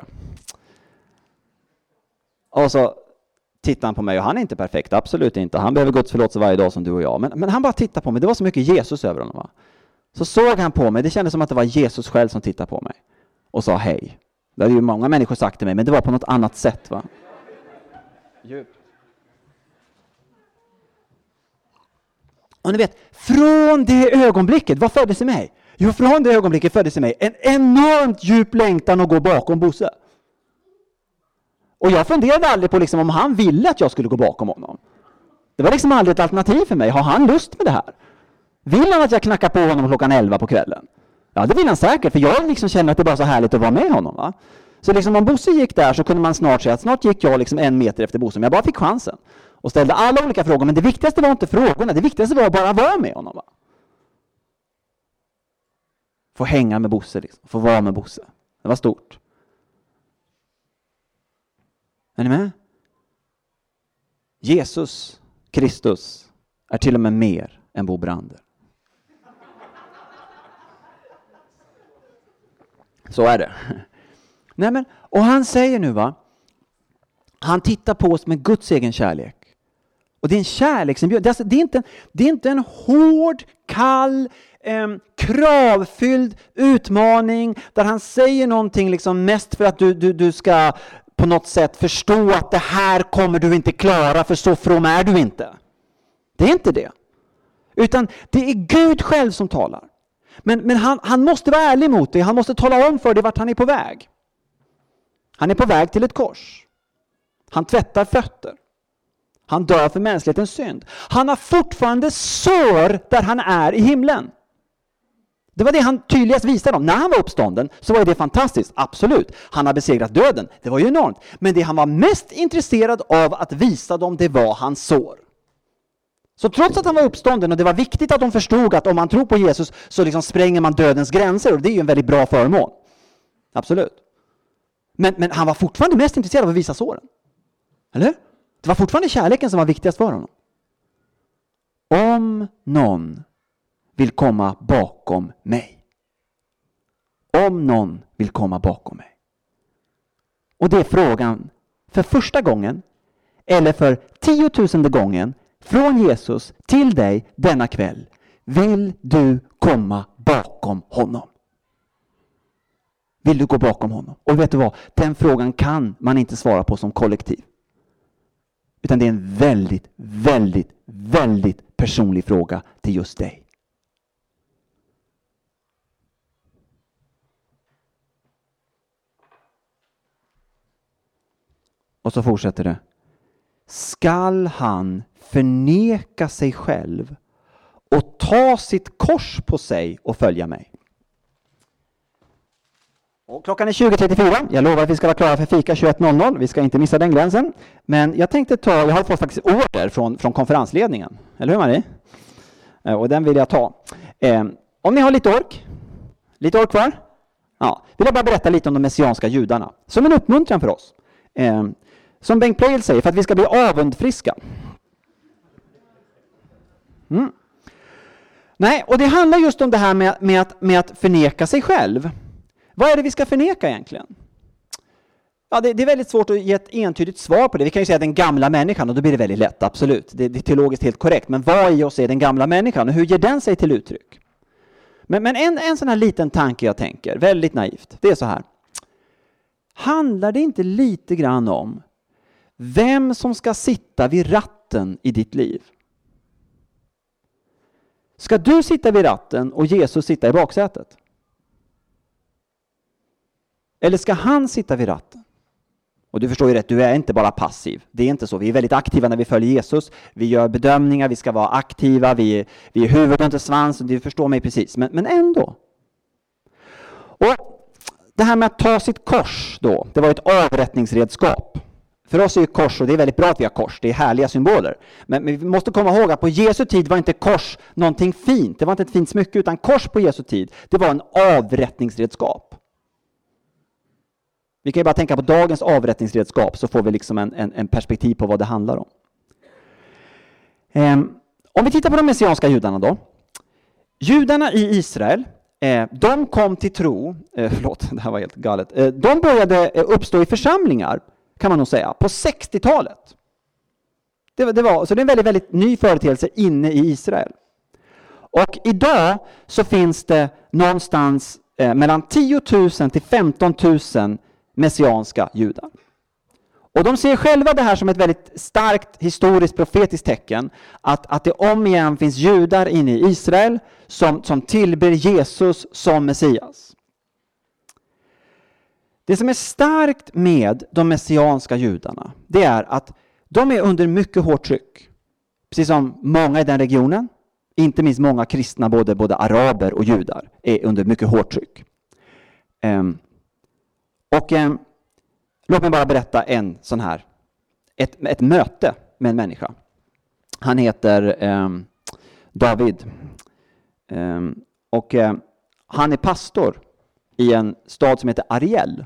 Och så tittade han på mig och han är inte perfekt, absolut inte. Han behöver Guds förlåtelse varje dag som du och jag. Men, men han bara tittade på mig, det var så mycket Jesus över honom. Va? Så såg han på mig, det kändes som att det var Jesus själv som tittade på mig och sa hej. Det hade ju många människor sagt till mig, men det var på något annat sätt. Va? Djupt. Och ni vet, från det ögonblicket, vad föddes i mig? Jo, från det ögonblicket föddes i mig en enormt djup längtan att gå bakom Bosse. Och jag funderade aldrig på liksom om han ville att jag skulle gå bakom honom. Det var liksom aldrig ett alternativ för mig. Har han lust med det här? Vill han att jag knackar på honom klockan 11 på kvällen? Ja, det vill han säkert, för jag liksom känner att det är bara så härligt att vara med honom. Va? Så liksom om Bosse gick där så kunde man snart säga att snart gick jag liksom en meter efter Bosse, men jag bara fick chansen. Och ställde alla olika frågor, men det viktigaste var inte frågorna, det viktigaste var bara att vara med honom. Va? Få hänga med Bosse, liksom. få vara med Bosse. Det var stort. Är ni med? Jesus Kristus är till och med mer än Bo Brander. Så är det. Nej men, och han säger nu va, han tittar på oss med Guds egen kärlek. Och det är en kärleksinbjudan. Alltså- det, är inte, det är inte en hård, kall, eh, kravfylld utmaning där han säger någonting liksom mest för att du, du, du ska på något sätt förstå att det här kommer du inte klara för så from är du inte. Det är inte det. Utan det är Gud själv som talar. Men, men han, han måste vara ärlig mot dig, han måste tala om för dig vart han är på väg. Han är på väg till ett kors. Han tvättar fötter. Han dör för mänsklighetens synd. Han har fortfarande sår där han är i himlen. Det var det han tydligast visade dem. När han var uppstånden så var det fantastiskt, absolut. Han har besegrat döden, det var ju enormt. Men det han var mest intresserad av att visa dem, det var hans sår. Så trots att han var uppstånden och det var viktigt att de förstod att om man tror på Jesus så liksom spränger man dödens gränser och det är ju en väldigt bra förmån. Absolut. Men, men han var fortfarande mest intresserad av att visa såren. Eller Det var fortfarande kärleken som var viktigast för honom. Om någon vill komma bakom mig. Om någon vill komma bakom mig. Och det är frågan för första gången eller för tiotusende gången från Jesus till dig denna kväll. Vill du komma bakom honom? Vill du gå bakom honom? Och vet du vad? Den frågan kan man inte svara på som kollektiv. Utan det är en väldigt, väldigt, väldigt personlig fråga till just dig. Och så fortsätter det. Skall han förneka sig själv och ta sitt kors på sig och följa mig? Och klockan är 20.34. Jag lovar att vi ska vara klara för fika 21.00. Vi ska inte missa den gränsen. Men jag tänkte ta, jag har fått faktiskt order från, från konferensledningen. Eller hur Marie? Eh, och den vill jag ta. Eh, om ni har lite ork, lite ork kvar? Ja, vill jag bara berätta lite om de messianska judarna. Som en uppmuntran för oss. Eh, som Bengt Pleijel säger, för att vi ska bli avundfriska. Mm. Nej, och det handlar just om det här med, med, att, med att förneka sig själv. Vad är det vi ska förneka egentligen? Ja, det, det, är väldigt svårt att ge ett entydigt svar på det. Vi kan ju säga den gamla människan och då blir det väldigt lätt, absolut. Det, det är teologiskt helt korrekt. Men vad i oss är den gamla människan och hur ger den sig till uttryck? Men, men en, en sån här liten tanke jag tänker, väldigt naivt, det är så här. Handlar det inte lite grann om vem som ska sitta vid ratten i ditt liv? Ska du sitta vid ratten och Jesus sitta i baksätet? Eller ska han sitta vid ratten? Och du förstår ju rätt, du är inte bara passiv. Det är inte så. Vi är väldigt aktiva när vi följer Jesus. Vi gör bedömningar, vi ska vara aktiva, vi, vi är huvud och inte svans. Du förstår mig precis. Men, men ändå. Och det här med att ta sitt kors då, det var ett avrättningsredskap. För oss är ju kors, och det är väldigt bra att vi har kors, det är härliga symboler. Men, men vi måste komma ihåg att på Jesu tid var inte kors någonting fint, det var inte ett fint smycke, utan kors på Jesu tid, det var en avrättningsredskap. Vi kan ju bara tänka på dagens avrättningsredskap så får vi liksom en, en, en perspektiv på vad det handlar om. Eh, om vi tittar på de messianska judarna då. Judarna i Israel, eh, de kom till tro, eh, förlåt, det här var helt galet, eh, de började eh, uppstå i församlingar, kan man nog säga, på 60-talet. Det, det, var, så det är en väldigt, väldigt ny företeelse inne i Israel. Och idag så finns det någonstans eh, mellan 10 000 till 15 000 messianska judar. Och de ser själva det här som ett väldigt starkt historiskt profetiskt tecken, att, att det om igen finns judar inne i Israel som, som tillber Jesus som Messias. Det som är starkt med de messianska judarna, det är att de är under mycket hårt tryck. Precis som många i den regionen, inte minst många kristna, både, både araber och judar, är under mycket hårt tryck. Um, och um, låt mig bara berätta en sån här, ett, ett möte med en människa. Han heter um, David. Och han är pastor i en stad som heter Ariel.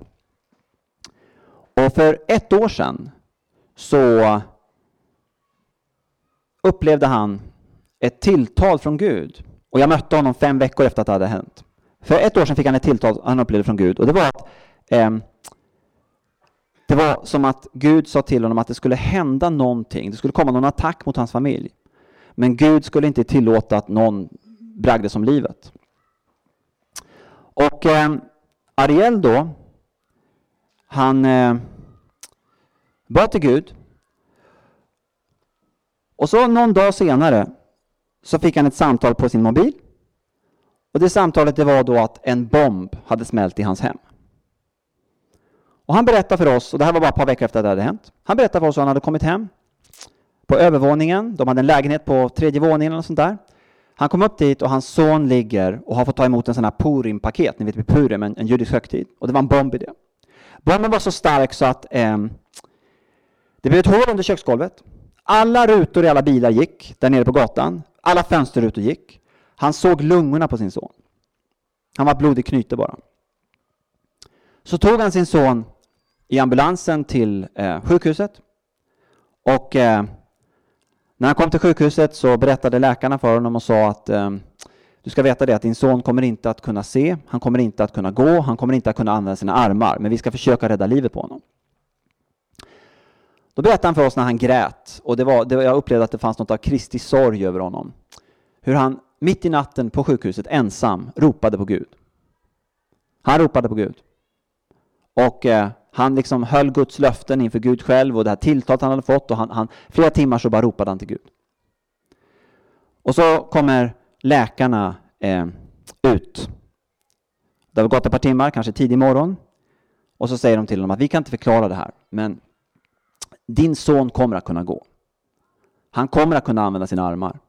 Och för ett år sedan så upplevde han ett tilltal från Gud. Och jag mötte honom fem veckor efter att det hade hänt. För ett år sedan fick han ett tilltal han upplevde från Gud och det var att eh, det var som att Gud sa till honom att det skulle hända någonting. Det skulle komma någon attack mot hans familj. Men Gud skulle inte tillåta att någon bragdes om livet. Och eh, Ariel då, han eh, bad till Gud. Och så någon dag senare så fick han ett samtal på sin mobil. Och det samtalet det var då att en bomb hade smält i hans hem. Och han berättade för oss, och det här var bara ett par veckor efter att det hade hänt, han berättade för oss hur han hade kommit hem på övervåningen, de hade en lägenhet på tredje våningen och sånt där. Han kom upp dit och hans son ligger och har fått ta emot en sån här Purim-paket, ni vet med Purim, en, en judisk högtid, och det var en bomb i det. Bomben var så stark så att eh, det blev ett hål under köksgolvet. Alla rutor i alla bilar gick där nere på gatan. Alla fönsterrutor gick. Han såg lungorna på sin son. Han var blodig knyte bara. Så tog han sin son i ambulansen till eh, sjukhuset. Och eh, när han kom till sjukhuset så berättade läkarna för honom och sa att eh, du ska veta det att din son kommer inte att kunna se, han kommer inte att kunna gå, han kommer inte att kunna använda sina armar, men vi ska försöka rädda livet på honom. Då berättade han för oss när han grät, och det var, det, jag upplevde att det fanns något av Kristi sorg över honom. Hur han mitt i natten på sjukhuset ensam ropade på Gud. Han ropade på Gud. Och eh, han liksom höll Guds löften inför Gud själv och det här tilltalet han hade fått och han, han, flera timmar så bara ropade han till Gud. Och så kommer läkarna eh, ut. Det har gått ett par timmar, kanske tidig morgon. Och så säger de till honom att vi kan inte förklara det här, men din son kommer att kunna gå. Han kommer att kunna använda sina armar.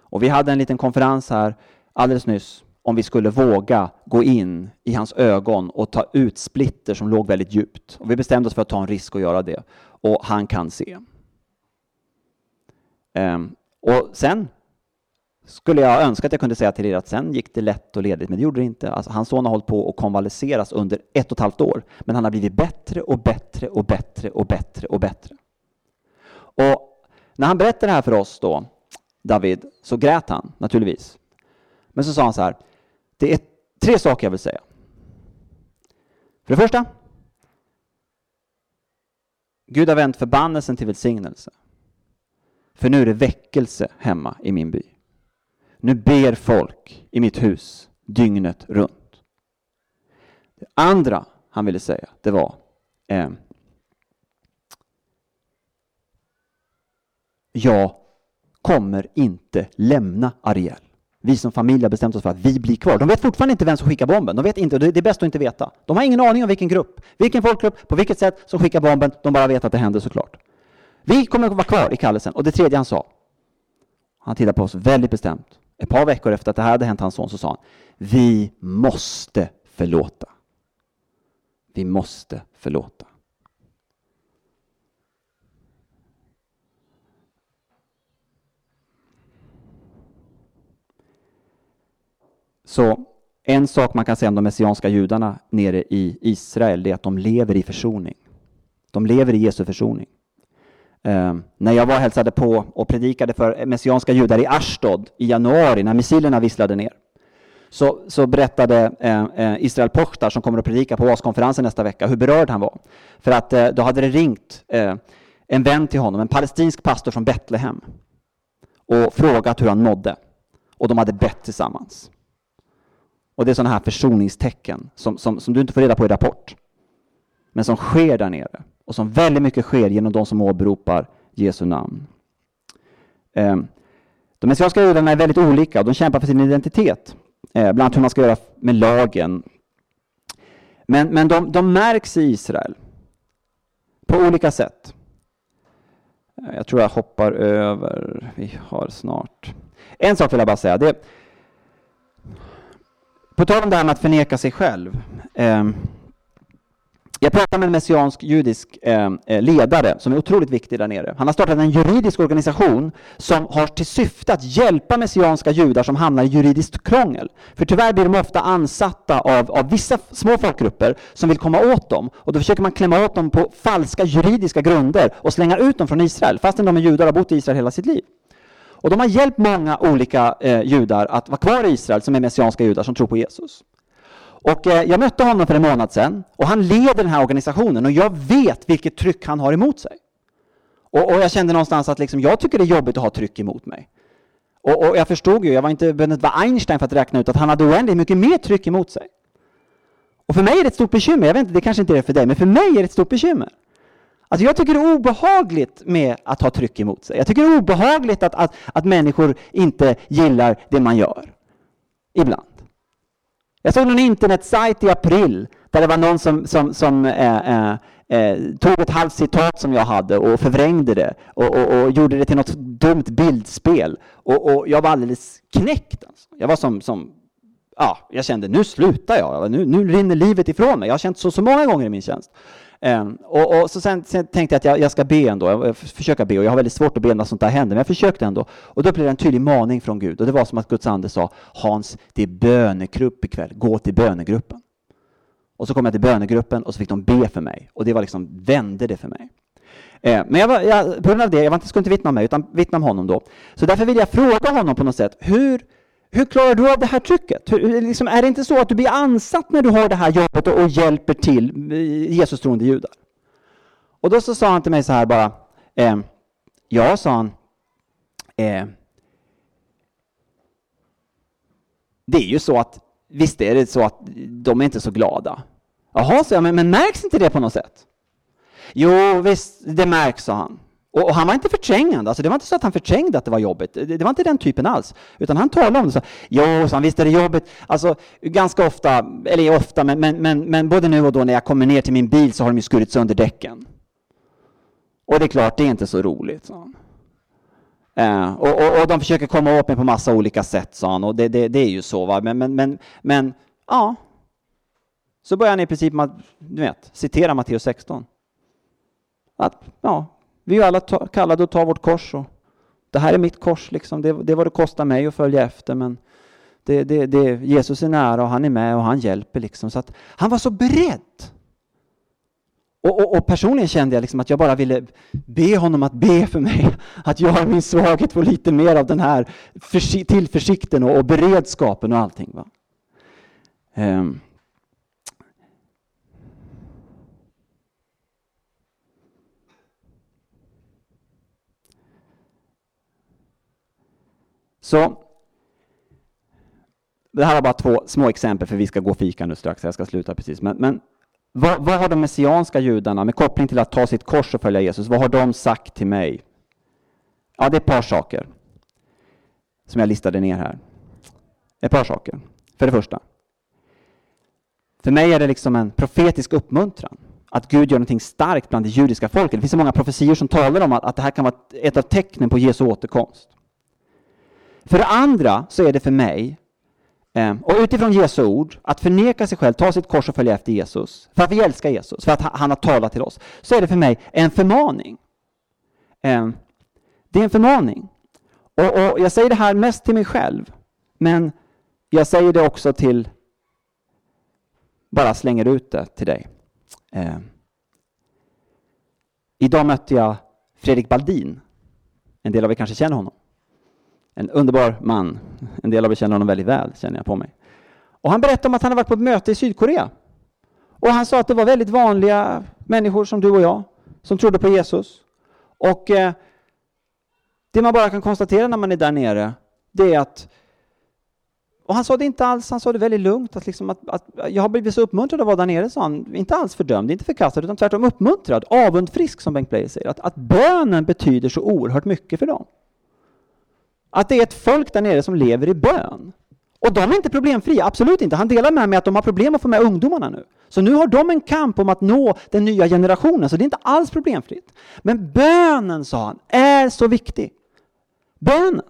Och vi hade en liten konferens här alldeles nyss om vi skulle våga gå in i hans ögon och ta ut splitter som låg väldigt djupt. Och vi bestämde oss för att ta en risk och göra det. Och han kan se. Um, och sen skulle jag önska att jag kunde säga till er att sen gick det lätt och ledigt, men det gjorde det inte. Alltså, hans son har hållit på att konvalesceras under ett och ett halvt år, men han har blivit bättre och bättre och bättre och bättre och bättre. Och när han berättade det här för oss då, David, så grät han naturligtvis. Men så sa han så här, det är tre saker jag vill säga. För det första, Gud har vänt förbannelsen till välsignelse. För nu är det väckelse hemma i min by. Nu ber folk i mitt hus dygnet runt. Det andra han ville säga, det var eh, Jag kommer inte lämna Ariel. Vi som familj har bestämt oss för att vi blir kvar. De vet fortfarande inte vem som skickar bomben. De vet inte, det är bäst att inte veta. De har ingen aning om vilken grupp, vilken folkgrupp, på vilket sätt som skickar bomben. De bara vet att det händer såklart. Vi kommer att vara kvar i kallelsen. Och det tredje han sa, han tittar på oss väldigt bestämt. Ett par veckor efter att det här hade hänt hans son så sa han, vi måste förlåta. Vi måste förlåta. Så en sak man kan säga om de messianska judarna nere i Israel är att de lever i försoning. De lever i Jesu försoning. Eh, när jag var och hälsade på och predikade för messianska judar i Ashdod i januari när missilerna visslade ner så, så berättade eh, eh Israel Pochtar som kommer att predika på OAS-konferensen nästa vecka hur berörd han var. För att eh, då hade det ringt eh, en vän till honom, en palestinsk pastor från Betlehem och frågat hur han mådde. Och de hade bett tillsammans. Och det är sådana här försoningstecken som, som, som du inte får reda på i Rapport. Men som sker där nere. Och som väldigt mycket sker genom de som åberopar Jesu namn. Ehm, de messianska judarna är väldigt olika och de kämpar för sin identitet. Eh, bland annat hur man ska göra med lagen. Men, men de, de märks i Israel på olika sätt. Eh, jag tror jag hoppar över. Vi har snart. En sak vill jag bara säga. Det, på tal om det här med att förneka sig själv. Eh, jag pratade med en messiansk judisk eh, eh, ledare som är otroligt viktig där nere. Han har startat en juridisk organisation som har till syfte att hjälpa messianska judar som hamnar i juridiskt krångel. För tyvärr blir de ofta ansatta av, av vissa små folkgrupper som vill komma åt dem. Och då försöker man klämma åt dem på falska juridiska grunder och slänga ut dem från Israel, fastän de är judar och har bott i Israel hela sitt liv. Och de har hjälpt många olika eh, judar att vara kvar i Israel som är messianska judar som tror på Jesus. Och eh, jag mötte honom för en månad sedan och han leder den här organisationen och jag vet vilket tryck han har emot sig. Och, och jag kände någonstans att liksom, jag tycker det är jobbigt att ha tryck emot mig. Och, och jag förstod ju, jag var inte behövde vara Einstein för att räkna ut att han hade oändligt mycket mer tryck emot sig. Och för mig är det ett stort bekymmer, jag vet inte, det kanske inte är det för dig, men för mig är det ett stort bekymmer. Alltså jag tycker det är obehagligt med att ha tryck emot sig. Jag tycker det är obehagligt att, att, att människor inte gillar det man gör. Ibland. Jag såg någon internetsajt i april där det var någon som, som, som eh, eh, eh, tog ett halvt citat som jag hade och förvrängde det och, och, och gjorde det till något dumt bildspel. Och, och jag var alldeles knäckt. Alltså. Jag var som, som ja, jag kände nu slutar jag, nu, nu rinner livet ifrån mig. Jag har känt så så många gånger i min tjänst. Um, och, och, så sen, sen, tänkte jag att jag, jag, ska be ändå, jag försöka be och jag har väldigt svårt att be när sånt där händer, men jag försökte ändå. Och då blev det en tydlig maning från Gud och det var som att Guds ande sa Hans, det är bönegrupp ikväll, gå till bönegruppen. Och så kom jag till bönegruppen och så fick de be för mig och det var liksom, vände det för mig. Eh, men jag var, jag, på grund av det, jag var inte, skulle inte vittna om mig utan vittna om honom då. Så därför vill jag fråga honom på något sätt, hur hur klarar du av det här trycket? Hur, liksom, är det inte så att du blir ansatt när du har det här jobbet och, och hjälper till eh, Jesus troende judar? Och då så sa han till mig så här bara, eh, ja, sa han, eh, det är ju så att, visst är det så att de är inte så glada. Jaha, sa jag, men, men märks inte det på något sätt? Jo, visst, det märks, sa han. Och, och, han var inte förträngande, alltså det var inte så att han förträngde att det var jobbigt. Det, det var inte den typen alls. Utan han talade om det så. Jo, så han, visst är det jobbigt. Alltså ganska ofta, eller ofta, men, men, men, men både nu och då när jag kommer ner till min bil så har de ju skurit sönder däcken. Och det är klart, det är inte så roligt, sa han. Eh, och, och, och, de försöker komma åt mig på massa olika sätt, sa han. Och det, det, det är ju så, va. Men, men, men, men ja. Så börjar han i princip, du vet, citera Matteus 16. Att, ja, vi är alla kallade att ta vårt kors. Och det här är mitt kors, liksom. det, det är vad det kostar mig att följa efter. Men det, det, det, Jesus är nära och han är med och han hjälper. Liksom. Så att han var så beredd Och, och, och, personligen kände jag liksom att jag bara ville be honom att be för mig. Att jag i min svaghet får lite mer av den här tillförsikten och, och beredskapen och allting. Va? Um. Så det här var bara två små exempel för vi ska gå fika nu strax, jag ska sluta precis. Men, men vad, vad, har de messianska judarna med koppling till att ta sitt kors och följa Jesus, vad har de sagt till mig? Ja, det är ett par saker som jag listade ner här. Ett par saker. För det första. För mig är det liksom en profetisk uppmuntran att Gud gör någonting starkt bland det judiska folket. Det finns så många profetior som talar om att, att det här kan vara ett av tecknen på Jesu återkomst. För det andra så är det för mig eh, och utifrån Jesu ord, att förneka sig själv, ta sitt kors och följa efter Jesus, för att vi älskar Jesus, för att han har talat till oss, så är det för mig en förmaning. Eh, det är en förmaning. Och, och jag säger det här mest till mig själv, men jag säger det också till, bara slänger ut det till dig. Eh, idag mötte jag Fredrik Baldin. En del av er kanske känner honom. En underbar man. En del av er känner honom väldigt väl, känner jag på mig. Och han berättade om att han hade varit på ett möte i Sydkorea. Och han sa att det var väldigt vanliga människor som du och jag, som trodde på Jesus. Och eh, det man bara kan konstatera när man är där nere, det är att och han sa det inte alls, han sa det väldigt lugnt, att, liksom att, att jag har blivit så uppmuntrad av att vara där nere, sa han. Inte alls fördömd, inte förkastad, utan tvärtom uppmuntrad, avundfrisk som Bengt Bleijer säger. Att, att bönen betyder så oerhört mycket för dem. Att det är ett folk där nere som lever i bön. Och de är inte problemfria, absolut inte. Han delar med mig att de har problem att få med ungdomarna nu. Så nu har de en kamp om att nå den nya generationen, så det är inte alls problemfritt. Men bönen, sa han, är så viktig. Bönen.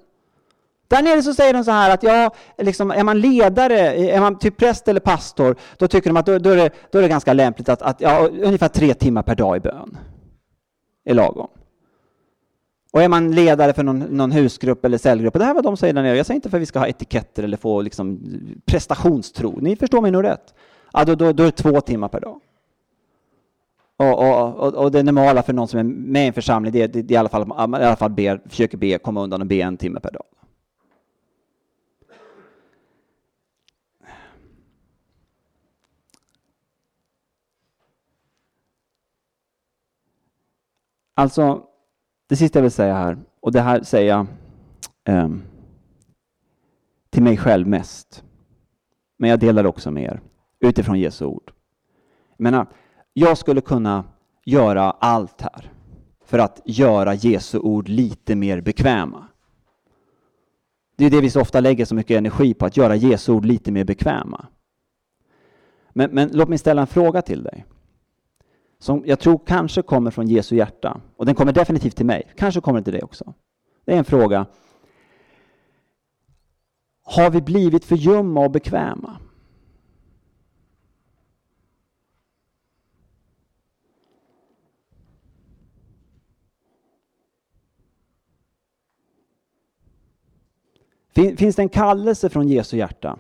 Där nere så säger de så här att ja, liksom, är man ledare, är man typ präst eller pastor, då tycker de att då, då, är, det, då är det ganska lämpligt att, att ja, ungefär tre timmar per dag i bön är lagom. Och är man ledare för någon, någon husgrupp eller cellgrupp, och det här var de säger där nere, jag säger inte för att vi ska ha etiketter eller få liksom prestationstro, ni förstår mig nog rätt. Ja, då, då, då är det två timmar per dag. Och, och, och, och, det normala för någon som är med i en församling, det är, det är i alla fall, i alla fall ber, försöker be, komma undan och be en timme per dag. Alltså, det sista jag vill säga här, och det här säger jag eh, till mig själv mest, men jag delar också med er utifrån Jesu ord. Jag menar, jag skulle kunna göra allt här för att göra Jesu ord lite mer bekväma. Det är det vi så ofta lägger så mycket energi på, att göra Jesu ord lite mer bekväma. Men, men låt mig ställa en fråga till dig som jag tror kanske kommer från Jesu hjärta. Och den kommer definitivt till mig. Kanske kommer den till dig också. Det är en fråga. Har vi blivit för ljumma och bekväma? Finns det en kallelse från Jesu hjärta?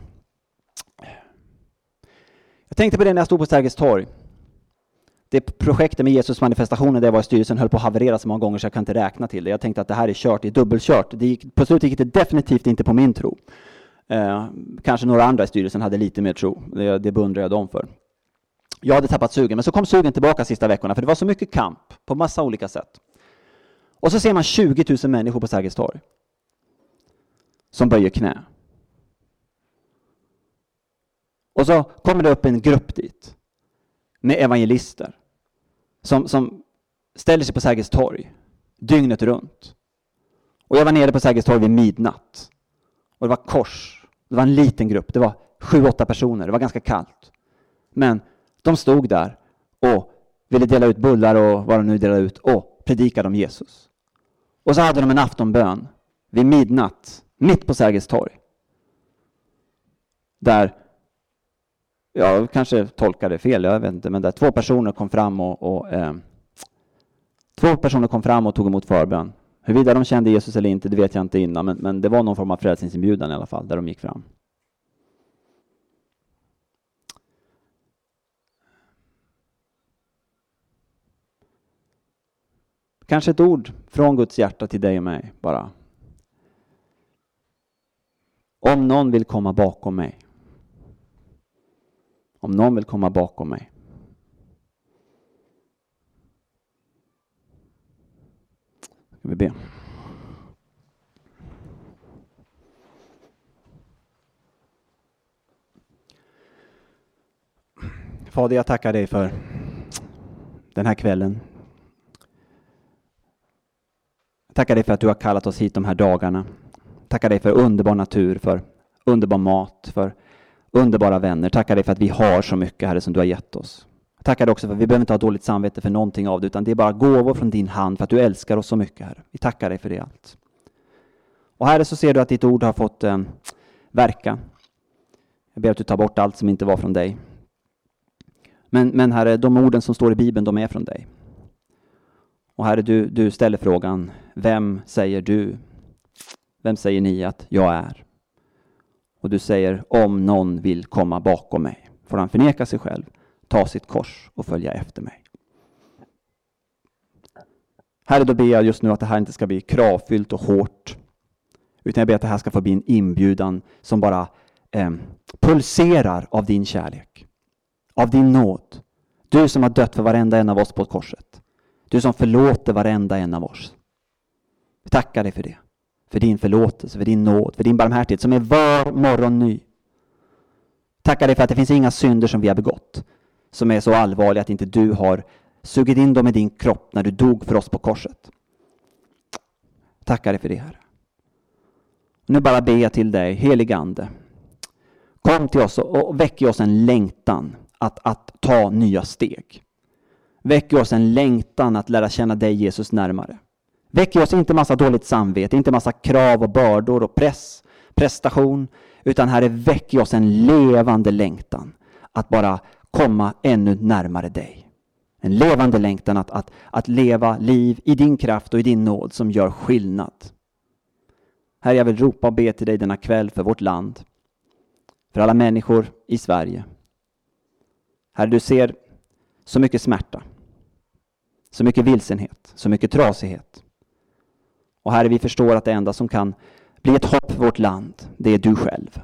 Jag tänkte på det när jag stod på Sergels torg det projektet med Jesus manifestationen där jag var i styrelsen höll på att haverera så många gånger så jag kan inte räkna till det. Jag tänkte att det här är kört, det är dubbelkört. Det gick, på slutet gick det definitivt inte på min tro. Eh, kanske några andra i styrelsen hade lite mer tro. Det, det beundrar jag dem för. Jag hade tappat sugen, men så kom sugen tillbaka sista veckorna för det var så mycket kamp på massa olika sätt. Och så ser man 20 000 människor på Sergels torg som böjer knä. Och så kommer det upp en grupp dit med evangelister som, som ställer sig på Sergels torg dygnet runt. Och jag var nere på Sergels torg vid midnatt. Och det var kors. Det var en liten grupp. Det var sju, åtta personer. Det var ganska kallt. Men de stod där och ville dela ut bullar och vad de nu delade ut och predikade om Jesus. Och så hade de en aftonbön vid midnatt, mitt på Sergels torg. Där jag kanske tolkade fel, jag vet inte, men där två personer kom fram och, och eh, två personer kom fram och tog emot förbön. Huruvida de kände Jesus eller inte, det vet jag inte innan, men, men det var någon form av frälsningsinbjudan i alla fall, där de gick fram. Kanske ett ord från Guds hjärta till dig och mig bara. Om någon vill komma bakom mig. Om någon vill komma bakom mig. Ska vi be. Fader, jag tackar dig för den här kvällen. Jag tackar dig för att du har kallat oss hit de här dagarna. Jag tackar dig för underbar natur, för underbar mat, för underbara vänner. Tackar dig för att vi har så mycket, Herre, som du har gett oss. Tackar dig också för att vi behöver inte ha dåligt samvete för någonting av det, utan det är bara gåvor från din hand för att du älskar oss så mycket, Herre. Vi tackar dig för det allt. Och Herre, så ser du att ditt ord har fått eh, verka. Jag ber att du tar bort allt som inte var från dig. Men, men Herre, de orden som står i Bibeln, de är från dig. Och Herre, du, du ställer frågan, vem säger du? Vem säger ni att jag är? Och du säger, om någon vill komma bakom mig får han förneka sig själv, ta sitt kors och följa efter mig. Herre, då ber jag just nu att det här inte ska bli kravfyllt och hårt, utan jag ber att det här ska få bli en inbjudan som bara eh, pulserar av din kärlek av din nåd. Du som har dött för varenda en av oss på korset. Du som förlåter varenda en av oss. Vi tackar dig för det. För din förlåtelse, för din nåd, för din barmhärtighet som är var morgon ny. Tackar dig för att det finns inga synder som vi har begått som är så allvarliga att inte du har sugit in dem i din kropp när du dog för oss på korset. Tackar dig för det, Herre. Nu bara ber jag till dig, heligande. Kom till oss och väck i oss en längtan att, att ta nya steg. Väck oss en längtan att lära känna dig Jesus närmare. Väck oss inte massa dåligt samvete, inte massa krav och bördor och press, prestation, utan Herre, väck oss en levande längtan att bara komma ännu närmare dig. En levande längtan att, att, att leva liv i din kraft och i din nåd som gör skillnad. Herre, jag vill ropa och be till dig denna kväll för vårt land, för alla människor i Sverige. Herre, du ser så mycket smärta, så mycket vilsenhet, så mycket trasighet. Och Herre, vi förstår att det enda som kan bli ett hopp för vårt land, det är du själv.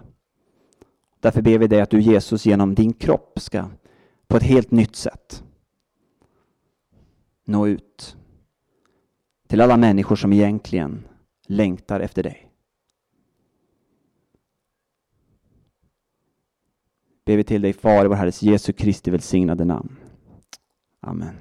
Därför ber vi dig att du Jesus genom din kropp ska på ett helt nytt sätt nå ut till alla människor som egentligen längtar efter dig. ber vi till dig, Far, i vår Herres Jesu Kristi välsignade namn. Amen.